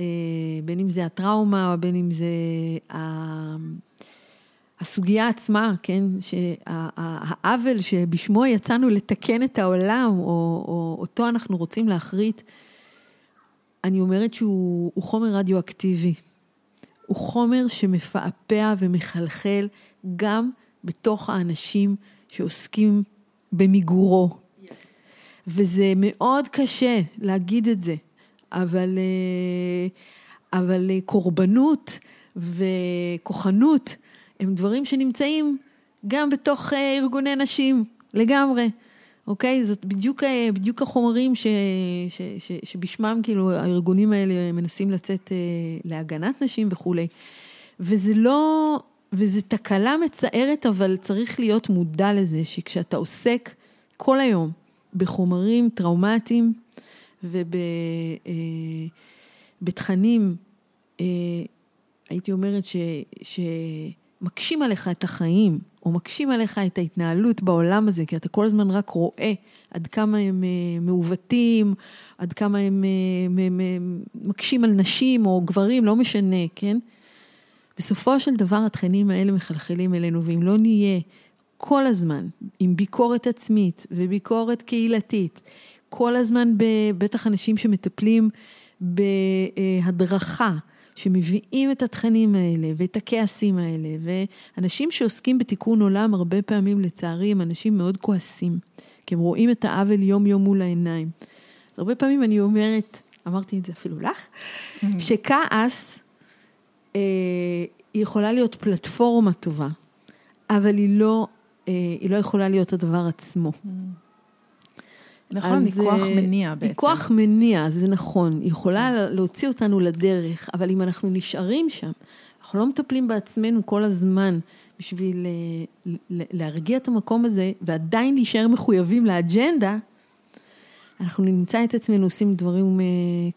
אה, בין אם זה הטראומה, או בין אם זה הסוגיה עצמה, כן, שהעוול שבשמו יצאנו לתקן את העולם, או, או אותו אנחנו רוצים להחריט, אני אומרת שהוא הוא חומר רדיואקטיבי. הוא חומר שמפעפע ומחלחל גם בתוך האנשים שעוסקים במיגורו. וזה מאוד קשה להגיד את זה, אבל, אה, אבל אה, קורבנות וכוחנות הם דברים שנמצאים גם בתוך אה, ארגוני נשים, לגמרי. אוקיי? זאת בדיוק, אה, בדיוק החומרים ש, ש, ש, שבשמם כאילו הארגונים האלה מנסים לצאת אה, להגנת נשים וכולי. וזה לא, וזה תקלה מצערת, אבל צריך להיות מודע לזה שכשאתה עוסק כל היום בחומרים טראומטיים ובתכנים, הייתי אומרת ש, שמקשים עליך את החיים, או מקשים עליך את ההתנהלות בעולם הזה, כי אתה כל הזמן רק רואה עד כמה הם אה, מעוותים, עד כמה הם אה, מקשים על נשים או גברים, לא משנה, כן? בסופו של דבר התכנים האלה מחלחלים אלינו, ואם לא נהיה כל הזמן עם ביקורת עצמית וביקורת קהילתית, כל הזמן בטח אנשים שמטפלים בהדרכה, שמביאים את התכנים האלה ואת הכעסים האלה, ואנשים שעוסקים בתיקון עולם הרבה פעמים לצערי הם אנשים מאוד כועסים, כי הם רואים את העוול יום יום מול העיניים. אז הרבה פעמים אני אומרת, אמרתי את זה אפילו לך, שכעס אה, היא יכולה להיות פלטפורמה טובה, אבל היא לא, אה, היא לא יכולה להיות הדבר עצמו. נכון, היא כוח מניע בעצם. היא כוח מניע, זה נכון. היא יכולה להוציא אותנו לדרך, אבל אם אנחנו נשארים שם, אנחנו לא מטפלים בעצמנו כל הזמן בשביל להרגיע את המקום הזה, ועדיין להישאר מחויבים לאג'נדה, אנחנו נמצא את עצמנו עושים דברים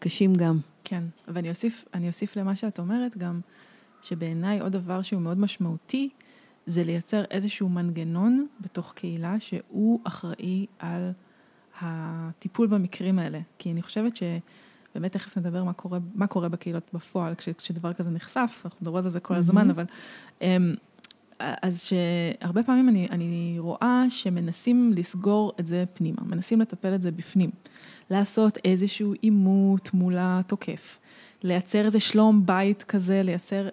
קשים גם. כן, ואני אוסיף, אוסיף למה שאת אומרת גם, שבעיניי עוד דבר שהוא מאוד משמעותי, זה לייצר איזשהו מנגנון בתוך קהילה שהוא אחראי על הטיפול במקרים האלה. כי אני חושבת שבאמת תכף נדבר מה קורה, מה קורה בקהילות בפועל כש, כשדבר כזה נחשף, אנחנו מדברות על זה כל הזמן, אבל... אז שהרבה פעמים אני, אני רואה שמנסים לסגור את זה פנימה, מנסים לטפל את זה בפנים, לעשות איזשהו עימות מול התוקף, לייצר איזה שלום בית כזה, לייצר,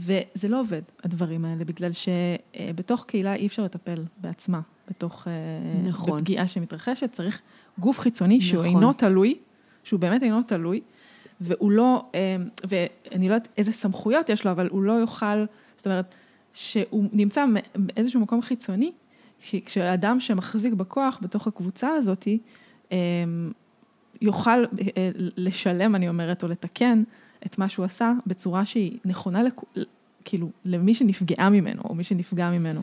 וזה לא עובד, הדברים האלה, בגלל שבתוך קהילה אי אפשר לטפל בעצמה, בתוך, נכון. בפגיעה שמתרחשת, צריך גוף חיצוני נכון. שהוא אינו תלוי, שהוא באמת אינו תלוי, והוא לא, ואני לא יודעת איזה סמכויות יש לו, אבל הוא לא יוכל, זאת אומרת, שהוא נמצא באיזשהו מקום חיצוני, כשאדם שמחזיק בכוח בתוך הקבוצה הזאת, אמ, יוכל אה, לשלם, אני אומרת, או לתקן את מה שהוא עשה בצורה שהיא נכונה, לכ... כאילו, למי שנפגעה ממנו, או מי שנפגע ממנו.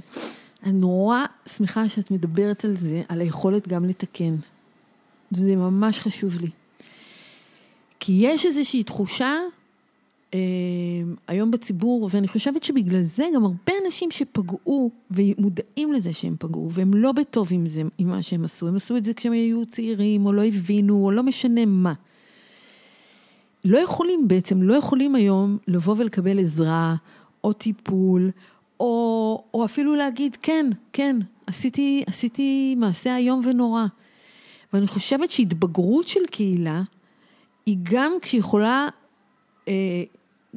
אני נורא שמחה שאת מדברת על זה, על היכולת גם לתקן. זה ממש חשוב לי. כי יש איזושהי תחושה אה, היום בציבור, ואני חושבת שבגלל זה גם הרבה אנשים שפגעו ומודעים לזה שהם פגעו, והם לא בטוב עם זה, עם מה שהם עשו, הם עשו את זה כשהם היו צעירים, או לא הבינו, או לא משנה מה. לא יכולים בעצם, לא יכולים היום לבוא ולקבל עזרה, או טיפול, או, או אפילו להגיד, כן, כן, עשיתי, עשיתי מעשה איום ונורא. ואני חושבת שהתבגרות של קהילה, היא גם כשיכולה אה,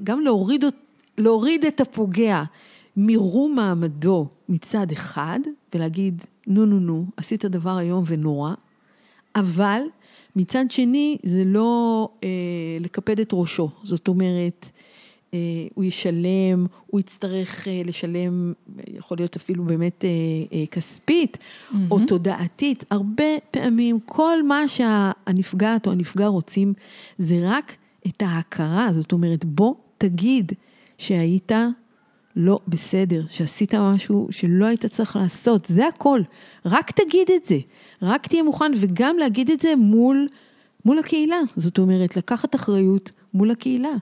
גם להוריד, להוריד את הפוגע מרום מעמדו מצד אחד, ולהגיד, נו נו נו, עשית דבר איום ונורא, אבל מצד שני זה לא אה, לקפד את ראשו. זאת אומרת, אה, הוא ישלם, הוא יצטרך אה, לשלם, יכול להיות אפילו באמת אה, אה, כספית mm-hmm. או תודעתית. הרבה פעמים כל מה שהנפגעת או הנפגע רוצים זה רק את ההכרה, זאת אומרת, בוא תגיד שהיית לא בסדר, שעשית משהו שלא היית צריך לעשות, זה הכל. רק תגיד את זה, רק תהיה מוכן וגם להגיד את זה מול, מול הקהילה. זאת אומרת, לקחת אחריות מול הקהילה,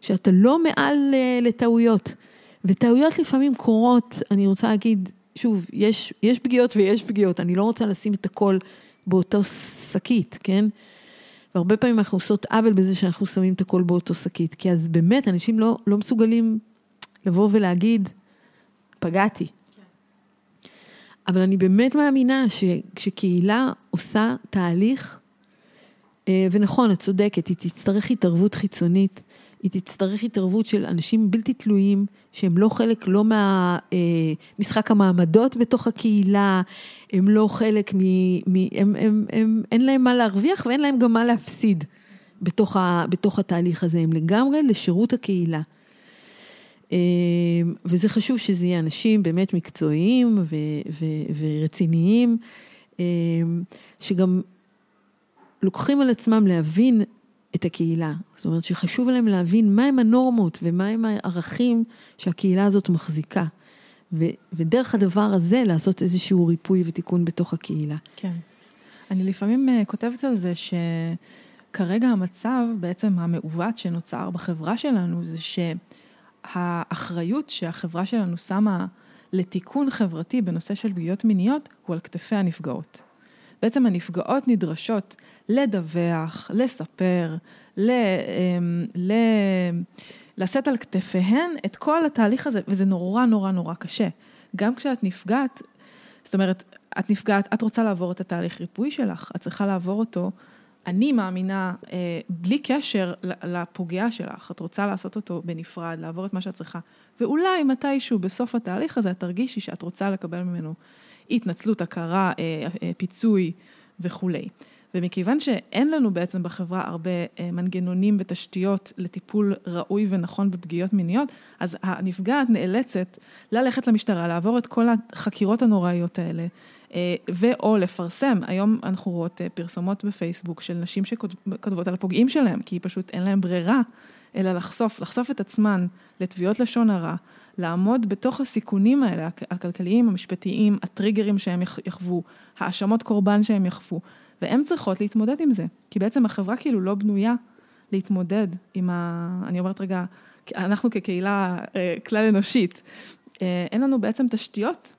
שאתה לא מעל uh, לטעויות. וטעויות לפעמים קורות, אני רוצה להגיד, שוב, יש, יש פגיעות ויש פגיעות, אני לא רוצה לשים את הכל באותו שקית, כן? והרבה פעמים אנחנו עושות עוול בזה שאנחנו שמים את הכל באותו שקית, כי אז באמת אנשים לא, לא מסוגלים לבוא ולהגיד, פגעתי. אבל אני באמת מאמינה שכשקהילה עושה תהליך, אה, ונכון, את צודקת, היא תצטרך התערבות חיצונית, היא תצטרך התערבות של אנשים בלתי תלויים, שהם לא חלק, לא מהמשחק אה, המעמדות בתוך הקהילה, הם לא חלק מ... מ הם, הם, הם, אין להם מה להרוויח ואין להם גם מה להפסיד בתוך, ה, בתוך התהליך הזה, הם לגמרי לשירות הקהילה. אה, וזה חשוב שזה יהיה אנשים באמת מקצועיים ו, ו, ורציניים, אה, שגם לוקחים על עצמם להבין את הקהילה. זאת אומרת שחשוב להם להבין מהם הנורמות ומהם הערכים שהקהילה הזאת מחזיקה. ו, ודרך הדבר הזה לעשות איזשהו ריפוי ותיקון בתוך הקהילה. כן. אני לפעמים uh, כותבת על זה שכרגע המצב בעצם המעוות שנוצר בחברה שלנו זה שהאחריות שהחברה שלנו שמה לתיקון חברתי בנושא של פגיעות מיניות הוא על כתפי הנפגעות. בעצם הנפגעות נדרשות לדווח, לספר, ל, אמ, ל, לשאת על כתפיהן את כל התהליך הזה, וזה נורא נורא נורא קשה. גם כשאת נפגעת, זאת אומרת, את נפגעת, את רוצה לעבור את התהליך ריפוי שלך, את צריכה לעבור אותו. אני מאמינה, אה, בלי קשר לפוגע שלך, את רוצה לעשות אותו בנפרד, לעבור את מה שאת צריכה, ואולי מתישהו בסוף התהליך הזה את תרגישי שאת רוצה לקבל ממנו התנצלות, הכרה, אה, אה, פיצוי וכולי. ומכיוון שאין לנו בעצם בחברה הרבה מנגנונים ותשתיות לטיפול ראוי ונכון בפגיעות מיניות, אז הנפגעת נאלצת ללכת למשטרה, לעבור את כל החקירות הנוראיות האלה, ואו לפרסם. היום אנחנו רואות פרסומות בפייסבוק של נשים שכותבות על הפוגעים שלהם, כי פשוט אין להם ברירה, אלא לחשוף, לחשוף את עצמן לתביעות לשון הרע. לעמוד בתוך הסיכונים האלה, הכלכליים, המשפטיים, הטריגרים שהם יחוו, האשמות קורבן שהם יחוו, והן צריכות להתמודד עם זה, כי בעצם החברה כאילו לא בנויה להתמודד עם ה... אני אומרת רגע, אנחנו כקהילה אה, כלל אנושית, אה, אין לנו בעצם תשתיות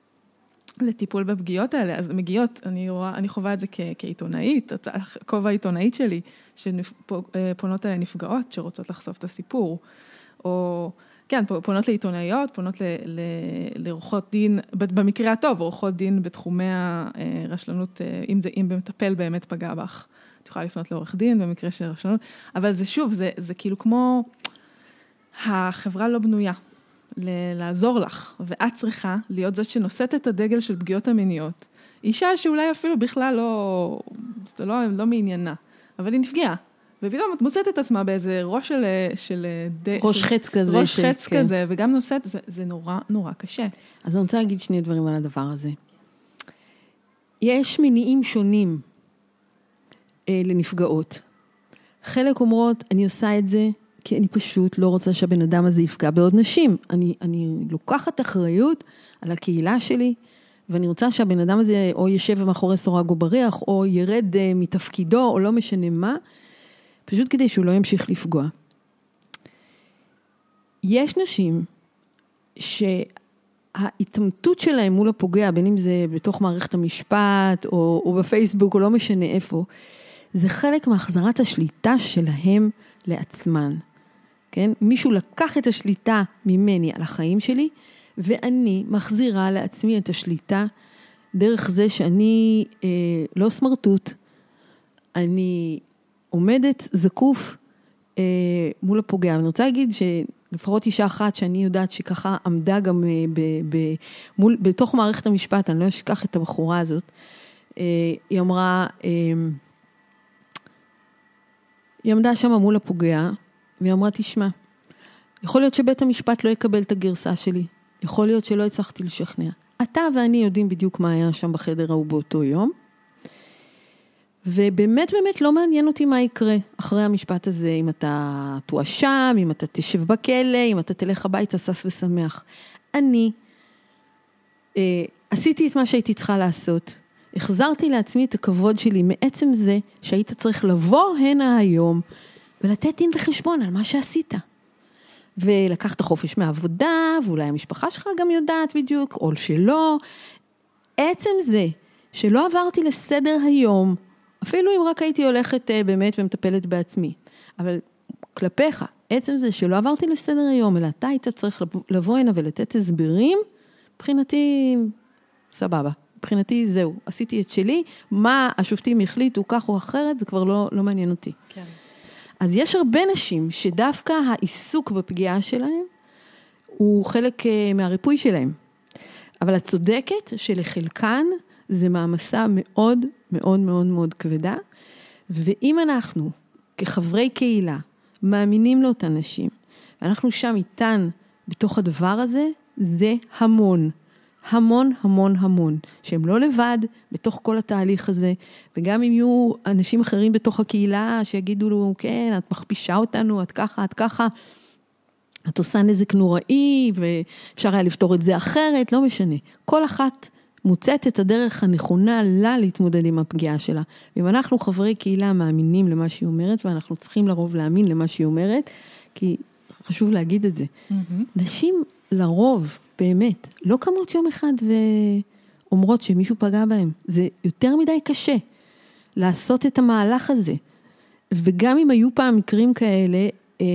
לטיפול בפגיעות האלה, אז מגיעות, אני, רואה, אני חווה את זה כ, כעיתונאית, הכובע העיתונאית שלי, שפונות אליי נפגעות שרוצות לחשוף את הסיפור, או כן, פונות לעיתונאיות, פונות לעורכות דין, במקרה הטוב, עורכות דין בתחומי הרשלנות, אה, אם זה, אם מטפל באמת פגע בך, את יכולה לפנות לעורך דין במקרה של רשלנות, אבל זה שוב, זה, זה כאילו כמו, החברה לא בנויה לעזור לך, ואת צריכה להיות זאת שנושאת את הדגל של פגיעות המיניות. אישה שאולי אפילו בכלל לא, זה לא, לא מעניינה, אבל היא נפגעה. ופתאום את מוצאת את עצמה באיזה ראש של... של ראש של, חץ כזה. ראש חץ כן. כזה, וגם נושאת, זה, זה נורא נורא קשה. אז אני רוצה להגיד שני דברים על הדבר הזה. יש מניעים שונים אה, לנפגעות. חלק אומרות, אני עושה את זה כי אני פשוט לא רוצה שהבן אדם הזה יפגע בעוד נשים. אני, אני לוקחת אחריות על הקהילה שלי, ואני רוצה שהבן אדם הזה או יושב מאחורי סורג או בריח, או ירד אה, מתפקידו, או לא משנה מה, פשוט כדי שהוא לא ימשיך לפגוע. יש נשים שההתעמתות שלהם מול הפוגע, בין אם זה בתוך מערכת המשפט או, או בפייסבוק או לא משנה איפה, זה חלק מהחזרת השליטה שלהם לעצמן. כן? מישהו לקח את השליטה ממני על החיים שלי, ואני מחזירה לעצמי את השליטה דרך זה שאני אה, לא סמרטוט, אני עומדת זקוף אה, מול הפוגע. אני רוצה להגיד שלפחות אישה אחת שאני יודעת שככה עמדה גם אה, ב, ב, מול, בתוך מערכת המשפט, אני לא אשכח את הבחורה הזאת, אה, היא אמרה, אה, היא עמדה שם מול הפוגע, והיא אמרה, תשמע, יכול להיות שבית המשפט לא יקבל את הגרסה שלי, יכול להיות שלא הצלחתי לשכנע. אתה ואני יודעים בדיוק מה היה שם בחדר ההוא באותו יום, ובאמת באמת לא מעניין אותי מה יקרה אחרי המשפט הזה, אם אתה תואשם, אם אתה תשב בכלא, אם אתה תלך הביתה שש ושמח. אני אה, עשיתי את מה שהייתי צריכה לעשות. החזרתי לעצמי את הכבוד שלי מעצם זה שהיית צריך לבוא הנה היום ולתת דין וחשבון על מה שעשית. ולקחת חופש מהעבודה, ואולי המשפחה שלך גם יודעת בדיוק, או שלא. עצם זה שלא עברתי לסדר היום, אפילו אם רק הייתי הולכת אה, באמת ומטפלת בעצמי, אבל כלפיך, עצם זה שלא עברתי לסדר היום, אלא אתה היית צריך לבוא הנה ולתת הסברים, מבחינתי, סבבה. מבחינתי זהו, עשיתי את שלי, מה השופטים החליטו כך או אחרת, זה כבר לא, לא מעניין אותי. כן. אז יש הרבה נשים שדווקא העיסוק בפגיעה שלהם הוא חלק אה, מהריפוי שלהם. אבל את צודקת שלחלקן זה מעמסה מאוד מאוד מאוד מאוד כבדה, ואם אנחנו כחברי קהילה מאמינים לאותן נשים, ואנחנו שם איתן בתוך הדבר הזה, זה המון. המון המון המון, שהם לא לבד בתוך כל התהליך הזה, וגם אם יהיו אנשים אחרים בתוך הקהילה שיגידו לו, כן, את מכפישה אותנו, את ככה, את ככה, את עושה נזק נוראי, ואפשר היה לפתור את זה אחרת, לא משנה. כל אחת מוצאת את הדרך הנכונה לה להתמודד עם הפגיעה שלה. ואם אנחנו חברי קהילה מאמינים למה שהיא אומרת, ואנחנו צריכים לרוב להאמין למה שהיא אומרת, כי חשוב להגיד את זה. Mm-hmm. נשים לרוב באמת, לא קמות יום אחד ואומרות שמישהו פגע בהם. זה יותר מדי קשה לעשות את המהלך הזה. וגם אם היו פעם מקרים כאלה, אה,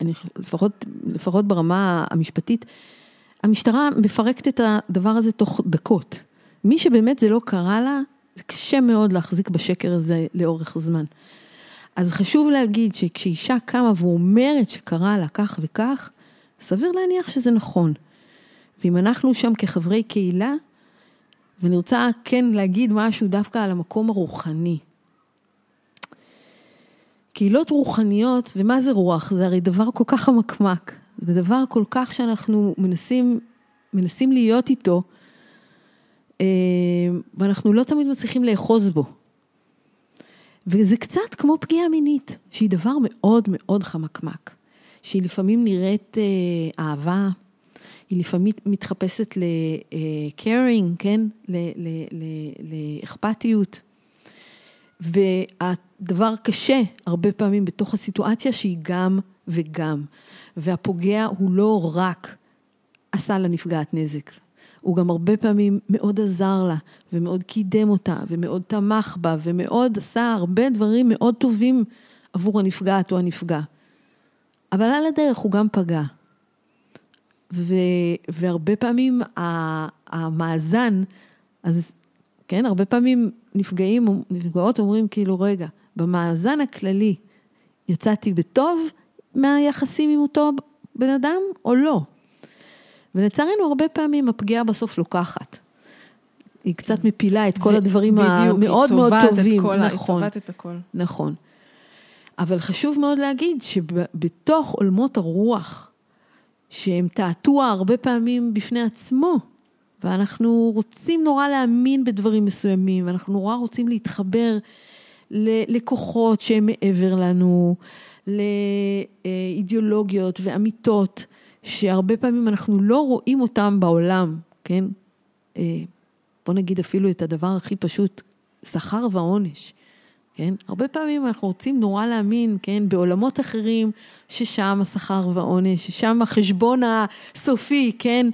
אני לפחות, לפחות ברמה המשפטית, המשטרה מפרקת את הדבר הזה תוך דקות. מי שבאמת זה לא קרה לה, זה קשה מאוד להחזיק בשקר הזה לאורך זמן. אז חשוב להגיד שכשאישה קמה ואומרת שקרה לה כך וכך, סביר להניח שזה נכון. ואם אנחנו שם כחברי קהילה, ואני רוצה כן להגיד משהו דווקא על המקום הרוחני. קהילות רוחניות, ומה זה רוח? זה הרי דבר כל כך חמקמק. זה דבר כל כך שאנחנו מנסים, מנסים להיות איתו, אה, ואנחנו לא תמיד מצליחים לאחוז בו. וזה קצת כמו פגיעה מינית, שהיא דבר מאוד מאוד חמקמק. שהיא לפעמים נראית אה, אהבה, היא לפעמים מתחפשת ל-caring, כן? לאכפתיות. והדבר קשה הרבה פעמים בתוך הסיטואציה שהיא גם וגם. והפוגע הוא לא רק עשה לנפגעת נזק, הוא גם הרבה פעמים מאוד עזר לה, ומאוד קידם אותה, ומאוד תמך בה, ומאוד עשה הרבה דברים מאוד טובים עבור הנפגעת או הנפגע. אבל על הדרך הוא גם פגע. ו, והרבה פעמים המאזן, אז כן, הרבה פעמים נפגעים, נפגעות אומרים כאילו, רגע, במאזן הכללי יצאתי בטוב מהיחסים עם אותו בן אדם או לא? ולצערנו הרבה פעמים הפגיעה בסוף לוקחת. היא קצת מפילה את כל הדברים המאוד מאוד טובים. בדיוק, היא צובעת את הכל. נכון. אבל חשוב מאוד להגיד שבתוך עולמות הרוח, שהם תעתוע הרבה פעמים בפני עצמו, ואנחנו רוצים נורא להאמין בדברים מסוימים, ואנחנו נורא רוצים להתחבר ללקוחות שהם מעבר לנו, לאידיאולוגיות ואמיתות, שהרבה פעמים אנחנו לא רואים אותם בעולם, כן? אה, בוא נגיד אפילו את הדבר הכי פשוט, שכר ועונש. כן? הרבה פעמים אנחנו רוצים נורא להאמין, כן, בעולמות אחרים, ששם השכר והעונש, ששם החשבון הסופי, כן?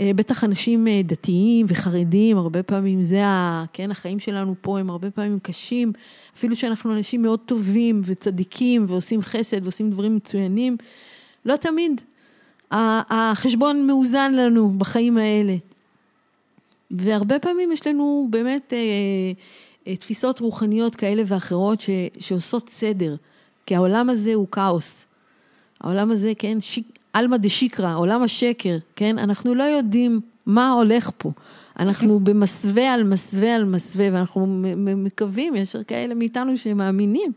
אה, בטח אנשים אה, דתיים וחרדים, הרבה פעמים זה, ה, כן, החיים שלנו פה הם הרבה פעמים קשים, אפילו שאנחנו אנשים מאוד טובים וצדיקים ועושים חסד ועושים דברים מצוינים, לא תמיד החשבון מאוזן לנו בחיים האלה. והרבה פעמים יש לנו באמת אה, תפיסות רוחניות כאלה ואחרות ש, שעושות סדר, כי העולם הזה הוא כאוס. העולם הזה, כן, שיק, עלמא דשיקרא, עולם השקר, כן? אנחנו לא יודעים מה הולך פה. אנחנו במסווה על מסווה על מסווה, ואנחנו מקווים, יש כאלה מאיתנו שמאמינים,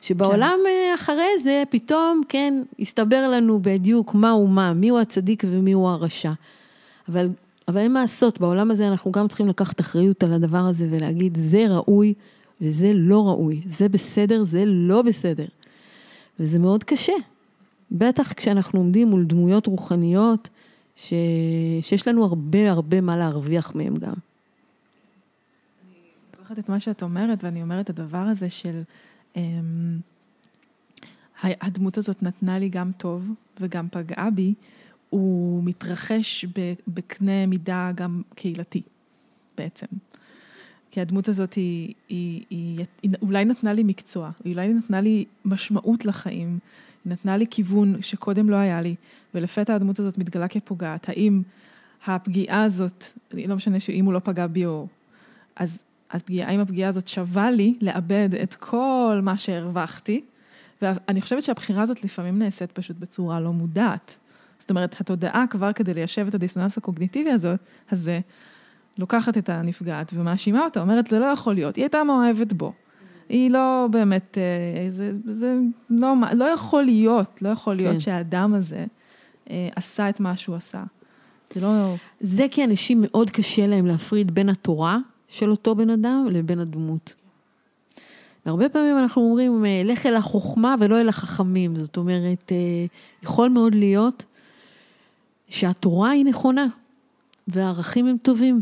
שבעולם כן. אחרי זה פתאום, כן, יסתבר לנו בדיוק מהו מה, מיהו הצדיק ומיהו הרשע. אבל, אבל אין מה לעשות, בעולם הזה אנחנו גם צריכים לקחת אחריות על הדבר הזה ולהגיד, זה ראוי וזה לא ראוי, זה בסדר, זה לא בסדר. וזה מאוד קשה. בטח כשאנחנו עומדים מול דמויות רוחניות, ש... שיש לנו הרבה הרבה מה להרוויח מהם גם. אני לוקחת את מה שאת אומרת, ואני אומרת את הדבר הזה של... אמ, הדמות הזאת נתנה לי גם טוב וגם פגעה בי, הוא מתרחש בקנה מידה גם קהילתי בעצם. כי הדמות הזאת היא, היא, היא, היא אולי נתנה לי מקצוע, אולי נתנה לי משמעות לחיים, נתנה לי כיוון שקודם לא היה לי, ולפתע הדמות הזאת מתגלה כפוגעת. האם הפגיעה הזאת, לא משנה שאם הוא לא פגע בי או... אז הפגיעה, האם הפגיעה הזאת שווה לי לאבד את כל מה שהרווחתי? ואני חושבת שהבחירה הזאת לפעמים נעשית פשוט בצורה לא מודעת. זאת אומרת, התודעה כבר כדי ליישב את הדיסוננס הקוגניטיבי הזאת, הזה, לוקחת את הנפגעת ומאשימה אותה, אומרת, זה לא יכול להיות, היא הייתה מאוהבת בו. היא לא באמת, אה, זה, זה לא, לא יכול להיות, לא יכול להיות כן. שהאדם הזה אה, עשה את מה שהוא עשה. זה לא... זה כי אנשים מאוד קשה להם להפריד בין התורה של אותו בן אדם לבין הדמות. והרבה פעמים אנחנו אומרים, אה, לך אל החוכמה ולא אל החכמים. זאת אומרת, יכול מאוד להיות שהתורה היא נכונה, והערכים הם טובים.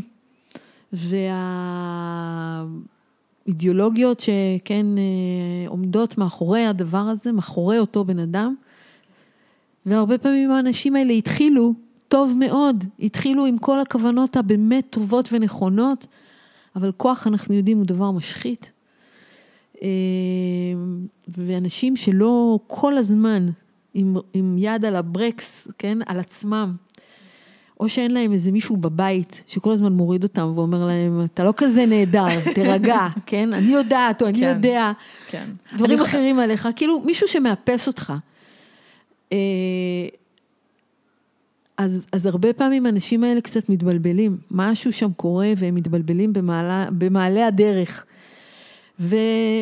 וה... אידיאולוגיות שכן אה, עומדות מאחורי הדבר הזה, מאחורי אותו בן אדם. והרבה פעמים האנשים האלה התחילו טוב מאוד, התחילו עם כל הכוונות הבאמת טובות ונכונות, אבל כוח, אנחנו יודעים, הוא דבר משחית. אה, ואנשים שלא כל הזמן עם, עם יד על הברקס, כן, על עצמם, או שאין להם איזה מישהו בבית שכל הזמן מוריד אותם ואומר להם, אתה לא כזה נהדר, תירגע, כן? אני יודעת, או אני כן, יודע. כן. דברים אני... אחרים עליך, כאילו מישהו שמאפס אותך. אה, אז, אז הרבה פעמים האנשים האלה קצת מתבלבלים, משהו שם קורה והם מתבלבלים במעלה, במעלה הדרך. ו,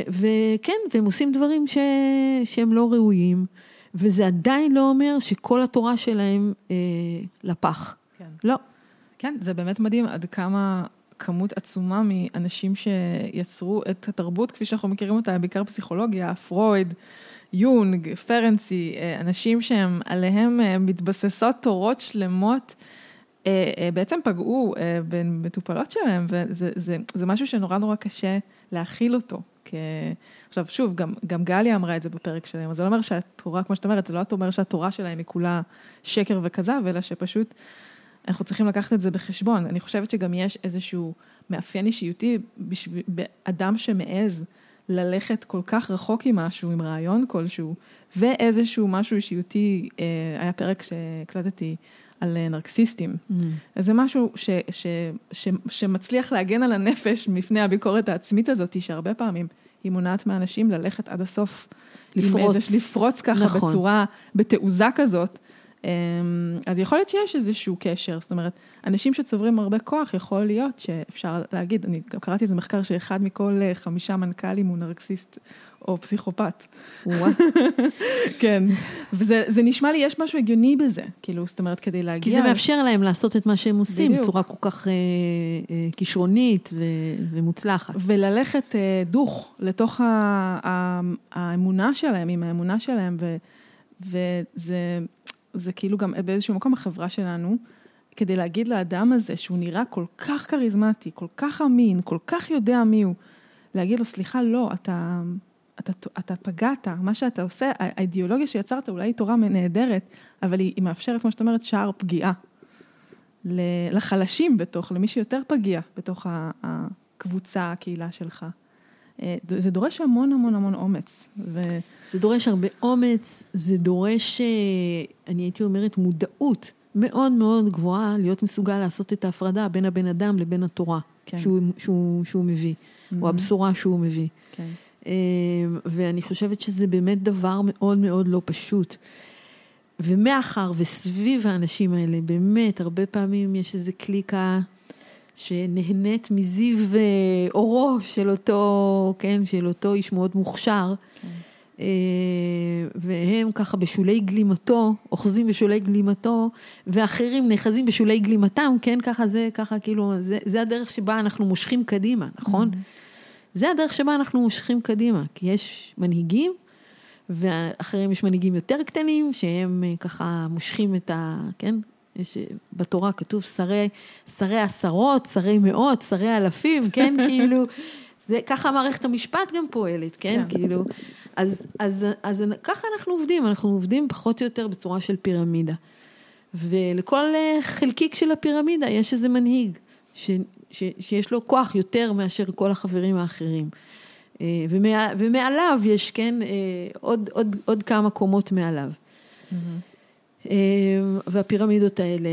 וכן, והם עושים דברים ש, שהם לא ראויים, וזה עדיין לא אומר שכל התורה שלהם אה, לפח. לא. כן, זה באמת מדהים עד כמה כמות עצומה מאנשים שיצרו את התרבות כפי שאנחנו מכירים אותה, בעיקר פסיכולוגיה, פרויד, יונג, פרנסי, אה, אנשים שהם עליהם אה, מתבססות תורות שלמות. אה, בעצם פגעו במטופלות שלהם, וזה זה, זה משהו שנורא נורא קשה להכיל אותו. כ... עכשיו, שוב, גם, גם גליה אמרה את זה בפרק שלהם, אז זה לא אומר שהתורה, כמו שאת אומרת, זה לא אומר שהתורה שלהם היא כולה שקר וכזב, אלא שפשוט אנחנו צריכים לקחת את זה בחשבון. אני חושבת שגם יש איזשהו מאפיין אישיותי באדם שמעז ללכת כל כך רחוק עם משהו, עם רעיון כלשהו, ואיזשהו משהו אישיותי, אה, היה פרק שהקלטתי על אה, נרקסיסטים. Mm. אז זה משהו ש, ש, ש, שמצליח להגן על הנפש מפני הביקורת העצמית הזאת, שהרבה פעמים היא מונעת מאנשים ללכת עד הסוף. לפרוץ. איזה, לפרוץ ככה נכון. בצורה, בתעוזה כזאת. אז יכול להיות שיש איזשהו קשר, זאת אומרת, אנשים שצוברים הרבה כוח, יכול להיות שאפשר להגיד, אני גם קראתי איזה מחקר שאחד מכל אה, חמישה מנכ"לים הוא נרקסיסט או פסיכופת. כן, וזה נשמע לי, יש משהו הגיוני בזה, כאילו, זאת אומרת, כדי להגיע... כי זה מאפשר להם לעשות את מה שהם עושים. בצורה כל כך אה, אה, כישרונית ו, ומוצלחת. וללכת אה, דוך לתוך ה, ה, האמונה שלהם, עם האמונה שלהם, ו, וזה זה כאילו גם באיזשהו מקום החברה שלנו, כדי להגיד לאדם הזה שהוא נראה כל כך כריזמטי, כל כך אמין, כל כך יודע מי הוא, להגיד לו, סליחה, לא, אתה... אתה, אתה פגעת, מה שאתה עושה, האידיאולוגיה שיצרת אולי היא תורה נהדרת, אבל היא, היא מאפשרת, כמו שאת אומרת, שער פגיעה. לחלשים בתוך, למי שיותר פגיע בתוך הקבוצה, הקהילה שלך. אה, זה דורש המון המון המון אומץ. ו... זה דורש הרבה אומץ, זה דורש, אה, אני הייתי אומרת, מודעות מאוד מאוד גבוהה, להיות מסוגל לעשות את ההפרדה בין הבן אדם לבין התורה כן. שהוא, שהוא, שהוא מביא, mm-hmm. או הבשורה שהוא מביא. כן. אה, ואני חושבת שזה באמת דבר מאוד מאוד לא פשוט. ומאחר וסביב האנשים האלה, באמת, הרבה פעמים יש איזה קליקה שנהנית מזיו אה, אורו של אותו, כן, של אותו איש מאוד מוכשר. כן. אה, והם ככה בשולי גלימתו, אוחזים בשולי גלימתו, ואחרים נאחזים בשולי גלימתם, כן, ככה זה, ככה כאילו, זה, זה הדרך שבה אנחנו מושכים קדימה, נכון? Mm-hmm. זה הדרך שבה אנחנו מושכים קדימה, כי יש מנהיגים, ואחרים יש מנהיגים יותר קטנים, שהם אה, ככה מושכים את ה... כן? יש, בתורה כתוב שרי, שרי עשרות, שרי מאות, שרי אלפים, כן? כאילו, זה, ככה מערכת המשפט גם פועלת, כן? כן. כאילו, אז, אז, אז, אז ככה אנחנו עובדים, אנחנו עובדים פחות או יותר בצורה של פירמידה. ולכל אה, חלקיק של הפירמידה יש איזה מנהיג, ש, ש, שיש לו כוח יותר מאשר כל החברים האחרים. אה, ומה, ומעליו יש, כן, אה, עוד, עוד, עוד כמה קומות מעליו. Mm-hmm. והפירמידות האלה,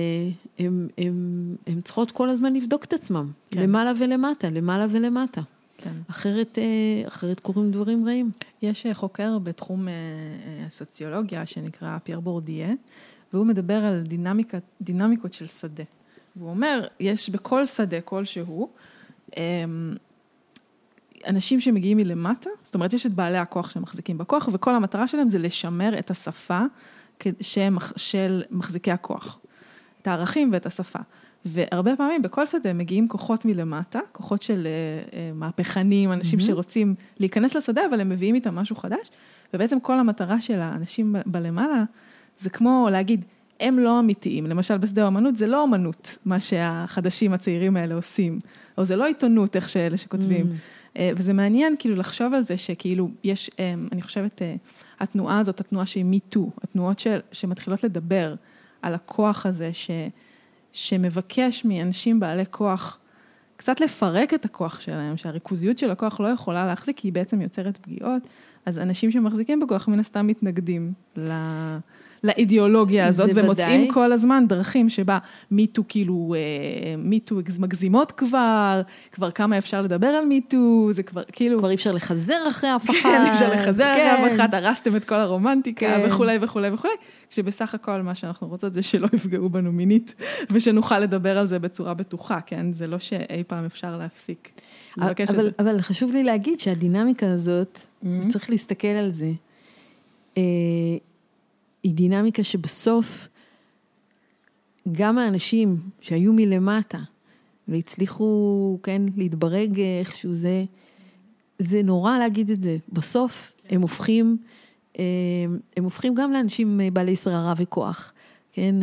הן צריכות כל הזמן לבדוק את עצמם, כן. למעלה ולמטה, למעלה ולמטה. כן. אחרת, אה, אחרת קורים דברים רעים. יש אה, חוקר בתחום אה, הסוציולוגיה שנקרא פייר בורדיה, והוא מדבר על דינמיקה, דינמיקות של שדה. והוא אומר, יש בכל שדה כלשהו, אנשים שמגיעים מלמטה, זאת אומרת, יש את בעלי הכוח שמחזיקים בכוח, וכל המטרה שלהם זה לשמר את השפה של מחזיקי הכוח, את הערכים ואת השפה. והרבה פעמים בכל שדה מגיעים כוחות מלמטה, כוחות של uh, uh, מהפכנים, אנשים mm-hmm. שרוצים להיכנס לשדה, אבל הם מביאים איתם משהו חדש, ובעצם כל המטרה של האנשים בלמעלה, זה כמו להגיד, הם לא אמיתיים, למשל בשדה האמנות זה לא אמנות, מה שהחדשים הצעירים האלה עושים, או זה לא עיתונות, איך שאלה שכותבים. Mm-hmm. Uh, וזה מעניין כאילו לחשוב על זה שכאילו יש, um, אני חושבת, uh, התנועה הזאת, התנועה שהיא מיטו, התנועות של, שמתחילות לדבר על הכוח הזה, ש... שמבקש מאנשים בעלי כוח קצת לפרק את הכוח שלהם, שהריכוזיות של הכוח לא יכולה להחזיק, כי היא בעצם יוצרת פגיעות, אז אנשים שמחזיקים בכוח מן הסתם מתנגדים ל... לאידיאולוגיה הזאת, ומוצאים ודאי. כל הזמן דרכים שבה מיטו כאילו, אה, מיטו מגזימות כבר, כבר כמה אפשר לדבר על מיטו, זה כבר כאילו... כבר אי אפשר לחזר אחרי אף אחד. כן, אי אפשר לחזר כן. אחרי אף אחד, הרסתם את כל הרומנטיקה כן. וכולי וכולי וכולי, כשבסך הכל מה שאנחנו רוצות זה שלא יפגעו בנו מינית, ושנוכל לדבר על זה בצורה בטוחה, כן? זה לא שאי פעם אפשר להפסיק. אבל, אבל חשוב לי להגיד שהדינמיקה הזאת, mm-hmm. צריך להסתכל על זה. אה, היא דינמיקה שבסוף גם האנשים שהיו מלמטה והצליחו, כן, להתברג איכשהו זה, זה נורא להגיד את זה. בסוף כן. הם הופכים, אה, הם הופכים גם לאנשים בעלי שררה וכוח, כן?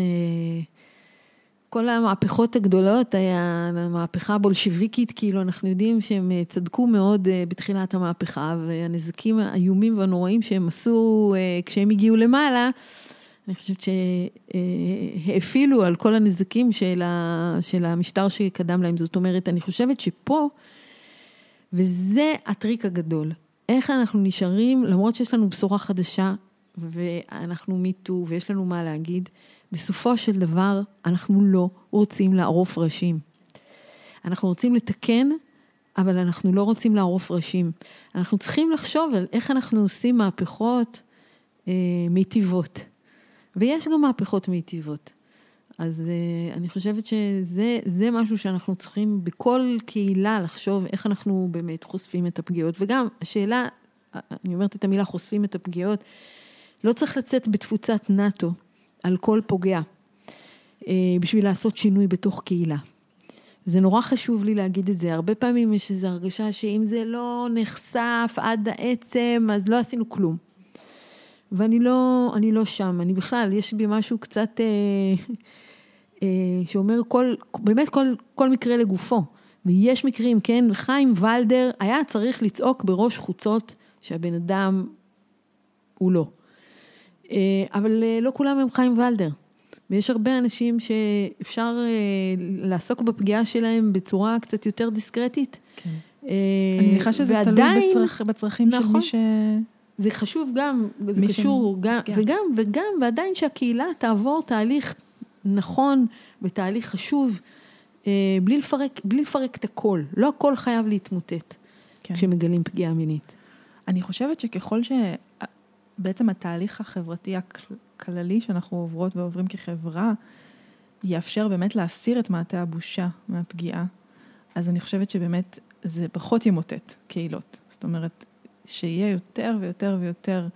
אה, כל המהפכות הגדולות, היה המהפכה הבולשיביקית, כאילו אנחנו יודעים שהם צדקו מאוד אה, בתחילת המהפכה, והנזקים האיומים והנוראים שהם עשו אה, כשהם הגיעו למעלה, אני חושבת שהאפילו על כל הנזקים של המשטר שקדם להם. זאת אומרת, אני חושבת שפה, וזה הטריק הגדול, איך אנחנו נשארים, למרות שיש לנו בשורה חדשה, ואנחנו מיטו, ויש לנו מה להגיד, בסופו של דבר, אנחנו לא רוצים לערוף ראשים. אנחנו רוצים לתקן, אבל אנחנו לא רוצים לערוף ראשים. אנחנו צריכים לחשוב על איך אנחנו עושים מהפכות אה, מיטיבות. ויש גם מהפכות מיטיבות. אז uh, אני חושבת שזה משהו שאנחנו צריכים בכל קהילה לחשוב איך אנחנו באמת חושפים את הפגיעות. וגם השאלה, אני אומרת את המילה חושפים את הפגיעות, לא צריך לצאת בתפוצת נאט"ו על כל פוגע uh, בשביל לעשות שינוי בתוך קהילה. זה נורא חשוב לי להגיד את זה. הרבה פעמים יש איזו הרגשה שאם זה לא נחשף עד העצם, אז לא עשינו כלום. ואני לא, אני לא שם, אני בכלל, יש בי משהו קצת אה, אה, שאומר כל, באמת כל, כל מקרה לגופו. ויש מקרים, כן, חיים ולדר היה צריך לצעוק בראש חוצות שהבן אדם הוא לא. אה, אבל אה, לא כולם הם חיים ולדר. ויש הרבה אנשים שאפשר אה, לעסוק בפגיעה שלהם בצורה קצת יותר דיסקרטית. כן. אני מניחה שזה תלוי בצרכ, בצרכים נכון, של מי ש... זה חשוב גם, זה קשור, גם, וגם, וגם, ועדיין שהקהילה תעבור תהליך נכון ותהליך חשוב, בלי לפרק, בלי לפרק את הכל. לא הכל חייב להתמוטט כן. כשמגלים פגיעה מינית. אני חושבת שככל שבעצם התהליך החברתי הכללי שאנחנו עוברות ועוברים כחברה, יאפשר באמת להסיר את מעטה הבושה מהפגיעה, אז אני חושבת שבאמת זה פחות ימוטט קהילות. זאת אומרת, שיהיה יותר ויותר ויותר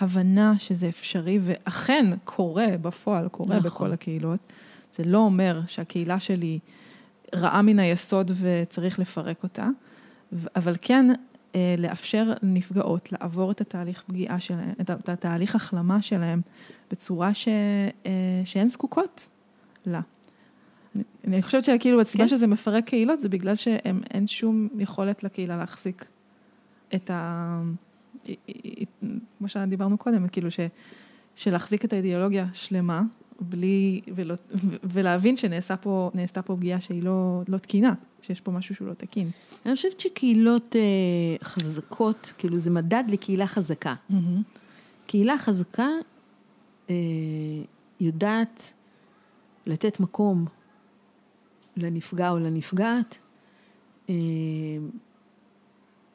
הבנה שזה אפשרי, ואכן קורה בפועל, קורה נכון. בכל הקהילות. זה לא אומר שהקהילה שלי רעה מן היסוד וצריך לפרק אותה, אבל כן לאפשר לנפגעות לעבור את התהליך פגיעה שלהם, את התהליך החלמה שלהם, בצורה ש, אה, שהן זקוקות לה. אני, אני חושבת שכאילו הסיבה כן. שזה מפרק קהילות זה בגלל שאין שום יכולת לקהילה להחזיק את ה... כמו שדיברנו קודם, כאילו ש... שלהחזיק את האידיאולוגיה שלמה, בלי, ולא, ולהבין שנעשתה פה, פה פגיעה שהיא לא, לא תקינה, שיש פה משהו שהוא לא תקין. אני חושבת שקהילות אה, חזקות, כאילו זה מדד לקהילה חזקה. Mm-hmm. קהילה חזקה אה, יודעת לתת מקום לנפגע או לנפגעת, אה,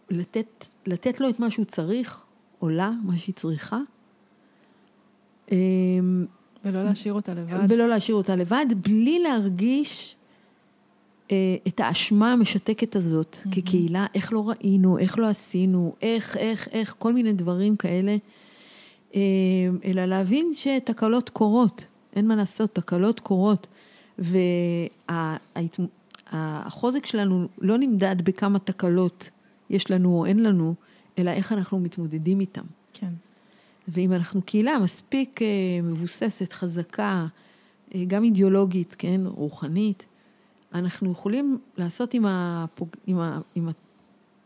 לתת, לתת לו את מה שהוא צריך, או לה, מה שהיא צריכה. אמ, ולא להשאיר אותה לבד. ולא להשאיר אותה לבד, בלי להרגיש אה, את האשמה המשתקת הזאת mm-hmm. כקהילה, איך לא ראינו, איך לא עשינו, איך, איך, איך, כל מיני דברים כאלה, אה, אלא להבין שתקלות קורות, אין מה לעשות, תקלות קורות. והחוזק שלנו לא נמדד בכמה תקלות יש לנו או אין לנו, אלא איך אנחנו מתמודדים איתם. כן. ואם אנחנו קהילה מספיק אה, מבוססת, חזקה, אה, גם אידיאולוגית, כן, רוחנית, אנחנו יכולים לעשות עם, הפוג... עם, ה... עם, ה...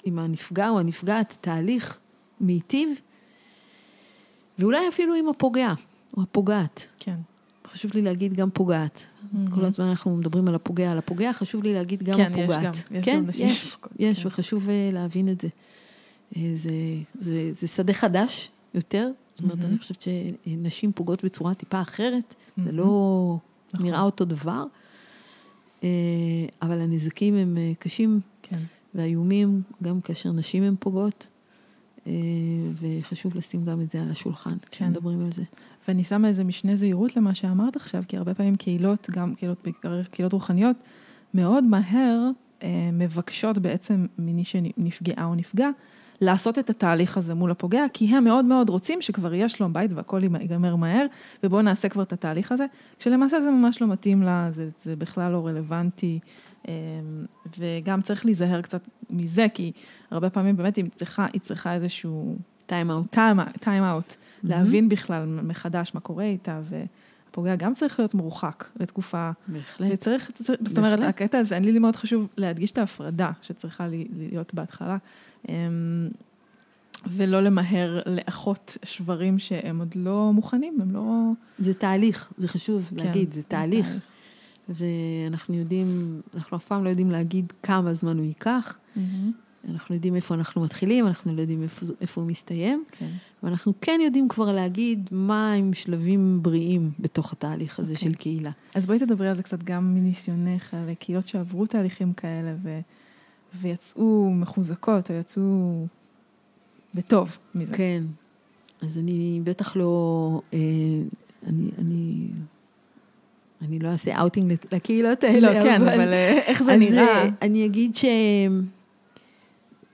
עם הנפגע או הנפגעת תהליך מיטיב, ואולי אפילו עם הפוגע או הפוגעת. כן. חשוב לי להגיד גם פוגעת. Mm-hmm. כל הזמן אנחנו מדברים על הפוגע, על הפוגע, חשוב לי להגיד גם כן, הפוגעת. יש גם, יש כן, גם נשים יש, יש, כן. וחשוב אה, להבין את זה. זה, זה, זה שדה חדש יותר, זאת אומרת. אני חושבת שנשים פוגעות בצורה טיפה אחרת. זה לא נכון. נראה אותו דבר, אה, אבל הנזקים הם קשים כן. ואיומים, גם כאשר נשים הן פוגעות, וחשוב לשים גם את זה על השולחן, כן. כשמדברים על זה. ואני שמה איזה משנה זהירות למה שאמרת עכשיו, כי הרבה פעמים קהילות, גם קהילות, קהילות רוחניות, מאוד מהר אה, מבקשות בעצם ממי שנפגעה או נפגע, לעשות את התהליך הזה מול הפוגע, כי הם מאוד מאוד רוצים שכבר יהיה שלום בית והכל ייגמר מהר, ובואו נעשה כבר את התהליך הזה, כשלמעשה זה ממש לא מתאים לה, זה, זה בכלל לא רלוונטי, אה, וגם צריך להיזהר קצת מזה, כי הרבה פעמים באמת היא צריכה, היא צריכה איזשהו... טיים אאוט. טיים אאוט. להבין בכלל מחדש מה קורה איתה, והפוגע גם צריך להיות מורחק לתקופה. בהחלט. וצריך, צריך, זאת אומרת, הקטע הזה, אני לי מאוד חשוב להדגיש את ההפרדה שצריכה להיות בהתחלה. אמ, ולא למהר לאחות שברים שהם עוד לא מוכנים, הם לא... זה תהליך, זה חשוב כן, להגיד, זה תהליך. ואנחנו יודעים, אנחנו אף פעם לא יודעים להגיד כמה זמן הוא ייקח. Mm-hmm. אנחנו יודעים איפה אנחנו מתחילים, אנחנו לא יודעים איפה, איפה הוא מסתיים, כן. ואנחנו כן יודעים כבר להגיד מה הם שלבים בריאים בתוך התהליך הזה okay. של אוקיי. קהילה. אז בואי תדברי על זה קצת גם מניסיונך, על קהילות שעברו תהליכים כאלה ו... ויצאו מחוזקות, או יצאו בטוב מזה. כן, אז אני בטח לא, אה, אני, אני, אני לא אעשה אאוטינג לקהילות האלה, לא, כן, אבל אה, איך זה נראה? אני אגיד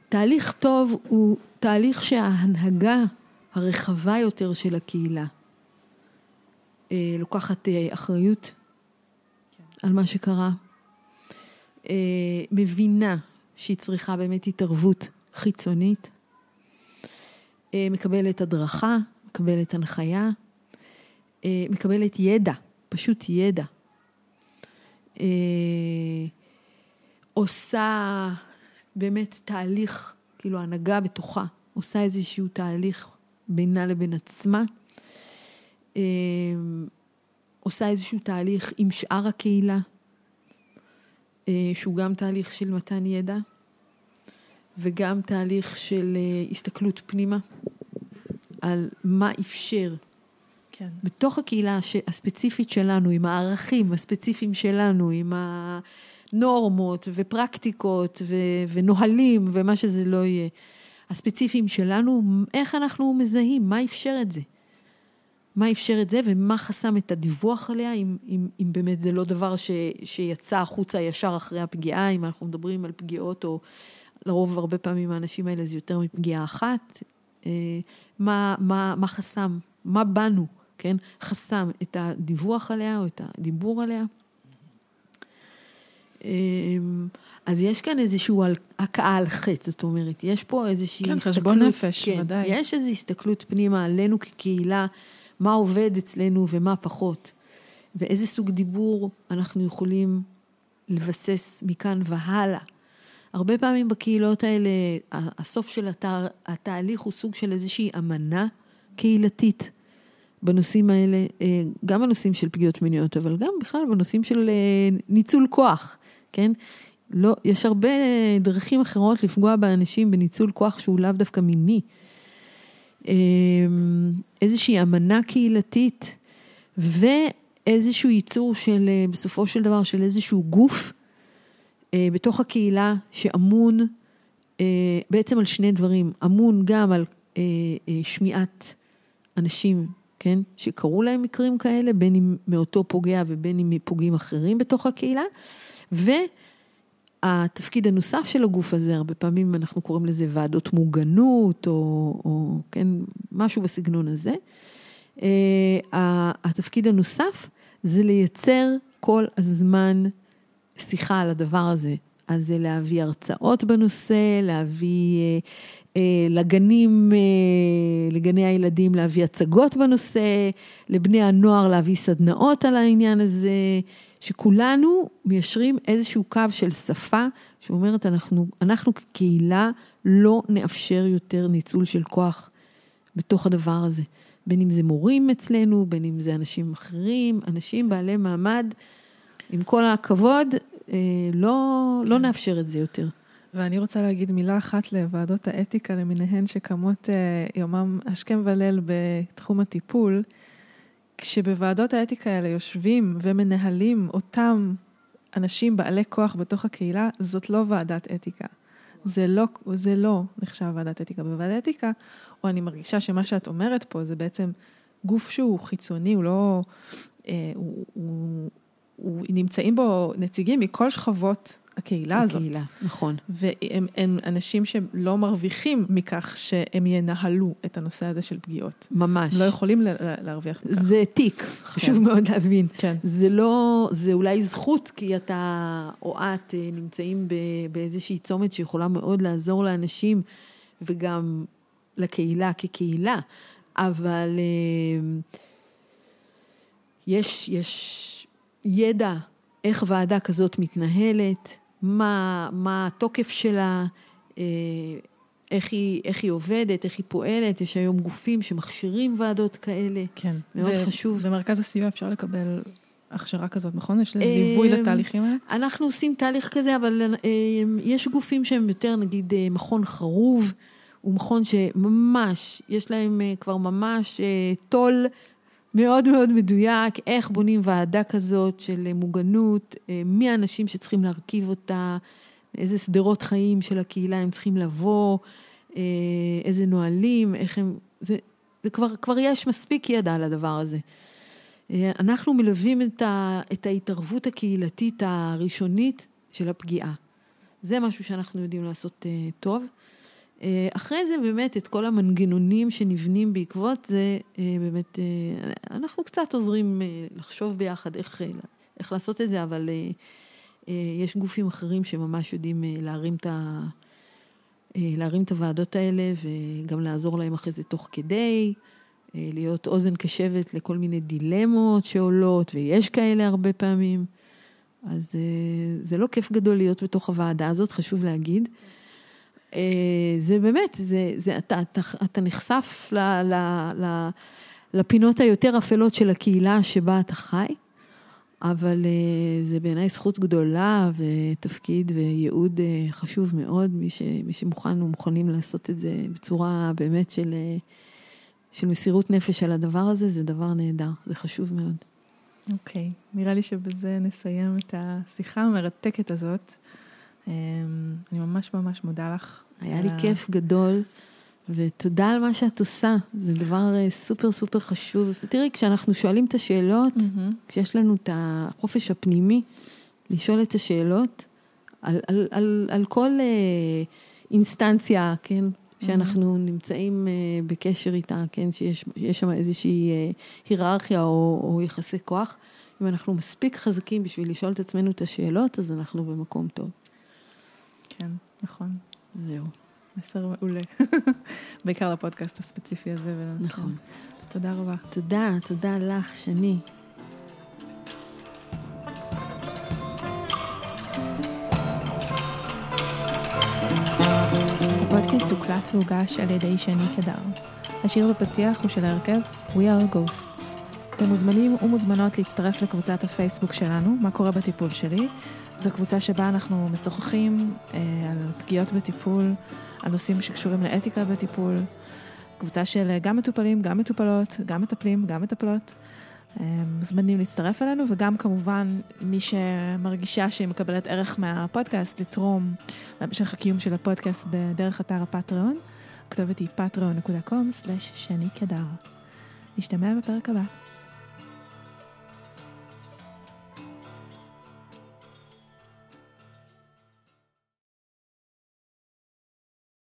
שתהליך טוב הוא תהליך שההנהגה הרחבה יותר של הקהילה אה, לוקחת אה, אחריות כן. על מה שקרה, מבינה שהיא צריכה באמת התערבות חיצונית, מקבלת הדרכה, מקבלת הנחיה, מקבלת ידע. פשוט ידע. אה, עושה באמת תהליך, כאילו הנהגה בתוכה, עושה איזשהו תהליך בינה לבין עצמה, אה, עושה איזשהו תהליך עם שאר הקהילה, אה, שהוא גם תהליך של מתן ידע, וגם תהליך של הסתכלות פנימה על מה אפשר כן. בתוך הקהילה הספציפית שלנו, עם הערכים הספציפיים שלנו, עם הנורמות ופרקטיקות ו- ונהלים ומה שזה לא יהיה, הספציפיים שלנו, איך אנחנו מזהים, מה אפשר את זה? מה אפשר את זה ומה חסם את הדיווח עליה, אם, אם, אם באמת זה לא דבר ש, שיצא החוצה ישר אחרי הפגיעה, אם אנחנו מדברים על פגיעות, או לרוב הרבה פעמים האנשים האלה זה יותר מפגיעה אחת, אה, מה, מה, מה חסם, מה בנו כן, חסם את הדיווח עליה או את הדיבור עליה. אמ, אז יש כאן איזושהי הכאה על חטא, זאת אומרת, יש פה איזושהי כן, הסתכלות, חשבון נפש, כן, ודאי. יש איזושהי הסתכלות פנימה עלינו כקהילה, מה עובד אצלנו ומה פחות, ואיזה סוג דיבור אנחנו יכולים לבסס מכאן והלאה. הרבה פעמים בקהילות האלה, הסוף של התה, התהליך הוא סוג של איזושהי אמנה קהילתית. בנושאים האלה, אה, גם בנושאים של פגיעות מיניות, אבל גם בכלל בנושאים של אה, ניצול כוח, כן? לא, יש הרבה דרכים אחרות לפגוע באנשים בניצול כוח שהוא לאו דווקא מיני. אה, איזושהי אמנה קהילתית ואיזשהו ייצור של, בסופו של דבר, של איזשהו גוף בתוך הקהילה שאמון בעצם על שני דברים, אמון גם על שמיעת אנשים כן? שקרו להם מקרים כאלה, בין אם מאותו פוגע ובין אם מפוגעים אחרים בתוך הקהילה. והתפקיד הנוסף של הגוף הזה, הרבה פעמים אנחנו קוראים לזה ועדות מוגנות, או, או כן, משהו בסגנון הזה. Uh, התפקיד הנוסף זה לייצר כל הזמן שיחה על הדבר הזה. אז זה להביא הרצאות בנושא, להביא אה, לגנים, אה, לגני הילדים להביא הצגות בנושא, לבני הנוער להביא סדנאות על העניין הזה, שכולנו מיישרים איזשהו קו של שפה שאומרת, אנחנו, אנחנו כקהילה לא נאפשר יותר ניצול של כוח בתוך הדבר הזה. בין אם זה מורים אצלנו, בין אם זה אנשים אחרים, אנשים בעלי מעמד, עם כל הכבוד, אה, לא, לא נאפשר את זה יותר. ואני רוצה להגיד מילה אחת לוועדות האתיקה למיניהן שקמות אה, יומם השכם וליל בתחום הטיפול. כשבוועדות האתיקה האלה יושבים ומנהלים אותם אנשים בעלי כוח בתוך הקהילה, זאת לא ועדת אתיקה. זה לא, זה לא נחשב ועדת אתיקה. בוועדת אתיקה, או אני מרגישה שמה שאת אומרת פה זה בעצם גוף שהוא חיצוני, הוא לא... אה, הוא, הוא, הוא, נמצאים בו נציגים מכל שכבות הקהילה הזאת. הקהילה, נכון. והם הם אנשים שלא מרוויחים מכך שהם ינהלו את הנושא הזה של פגיעות. ממש. לא יכולים להרוויח מכך. זה תיק, חשוב כן. מאוד להבין. כן. זה לא, זה אולי זכות, כי אתה או את אה, נמצאים באיזושהי צומת שיכולה מאוד לעזור לאנשים, וגם לקהילה כקהילה, אבל אה, יש, יש ידע איך ועדה כזאת מתנהלת, מה, מה התוקף שלה, אה, איך היא, איך היא עובדת, איך היא פועלת. יש היום גופים שמכשירים ועדות כאלה. כן. מאוד ו- חשוב. במרכז הסיוע אפשר לקבל הכשרה כזאת, נכון? יש ליווי אה, לתהליכים האלה? אנחנו עושים תהליך כזה, אבל אה, יש גופים שהם יותר, נגיד, מכון חרוב, הוא מכון שממש, יש להם כבר ממש טול מאוד מאוד מדויק, איך בונים ועדה כזאת של מוגנות, אה, מי האנשים שצריכים להרכיב אותה, איזה שדרות חיים של הקהילה הם צריכים לבוא, אה, איזה נהלים, איך הם, זה, זה כבר, כבר יש מספיק ידע על הדבר הזה. אה, אנחנו מלווים את, ה, את ההתערבות הקהילתית הראשונית של הפגיעה. זה משהו שאנחנו יודעים לעשות טוב. Uh, אחרי זה באמת את כל המנגנונים שנבנים בעקבות זה, uh, באמת uh, אנחנו קצת עוזרים לחשוב ביחד איך, איך לעשות את זה, אבל יש גופים אחרים שממש יודעים להרים את ה... להרים את הוועדות האלה וגם לעזור להם אחרי זה תוך כדי, להיות אוזן קשבת לכל מיני דילמות שעולות, ויש כאלה הרבה פעמים. אז אה, זה לא כיף גדול להיות בתוך הוועדה הזאת, חשוב להגיד. אה, זה באמת, זה, זה, אתה, אתה, אתה נחשף ל, ל, ל, לפינות היותר אפלות של הקהילה שבה אתה חי, אבל אה, זה בעיניי זכות גדולה ותפקיד וייעוד חשוב מאוד. מי, ש, מי שמוכן ומוכנים לעשות את זה בצורה באמת של, של מסירות נפש על הדבר הזה, זה דבר נהדר, זה חשוב מאוד. אוקיי, okay. נראה לי שבזה נסיים את השיחה המרתקת הזאת. אמ, אני ממש ממש מודה לך. היה לי כיף גדול, ותודה על מה שאת עושה, זה דבר אה, סופר סופר חשוב. תראי, כשאנחנו שואלים את השאלות. כשיש לנו את החופש הפנימי לשאול את השאלות, על, על, על, על כל אה, אינסטנציה, כן, שאנחנו נמצאים uh, בקשר איתה, כן, שיש שם איזושהי uh, היררכיה או, או יחסי כוח. אם אנחנו מספיק חזקים בשביל לשאול את עצמנו את השאלות, אז אנחנו במקום טוב. כן, נכון. זהו. מסר מעולה. בעיקר לפודקאסט הספציפי הזה. נכון. תודה רבה. תודה, תודה לך, שני. הפודקאסט הוקלט והוגש על ידי שני קדר. השיר בפתיח הוא של ההרכב We are Ghosts. אתם מוזמנים ומוזמנות להצטרף לקבוצת הפייסבוק שלנו, מה קורה בטיפול שלי. זו קבוצה שבה אנחנו משוחחים אה, על פגיעות בטיפול, על נושאים שקשורים לאתיקה בטיפול. קבוצה של אה, גם מטופלים, גם מטופלות, גם מטפלים, גם מטפלות. אה, מוזמנים להצטרף אלינו, וגם כמובן מי שמרגישה שהיא מקבלת ערך מהפודקאסט, לתרום להמשך הקיום של הפודקאסט בדרך אתר הפטריון. הכתובת היא patreon.com/שני קדר. נשתמע בפרק הבא.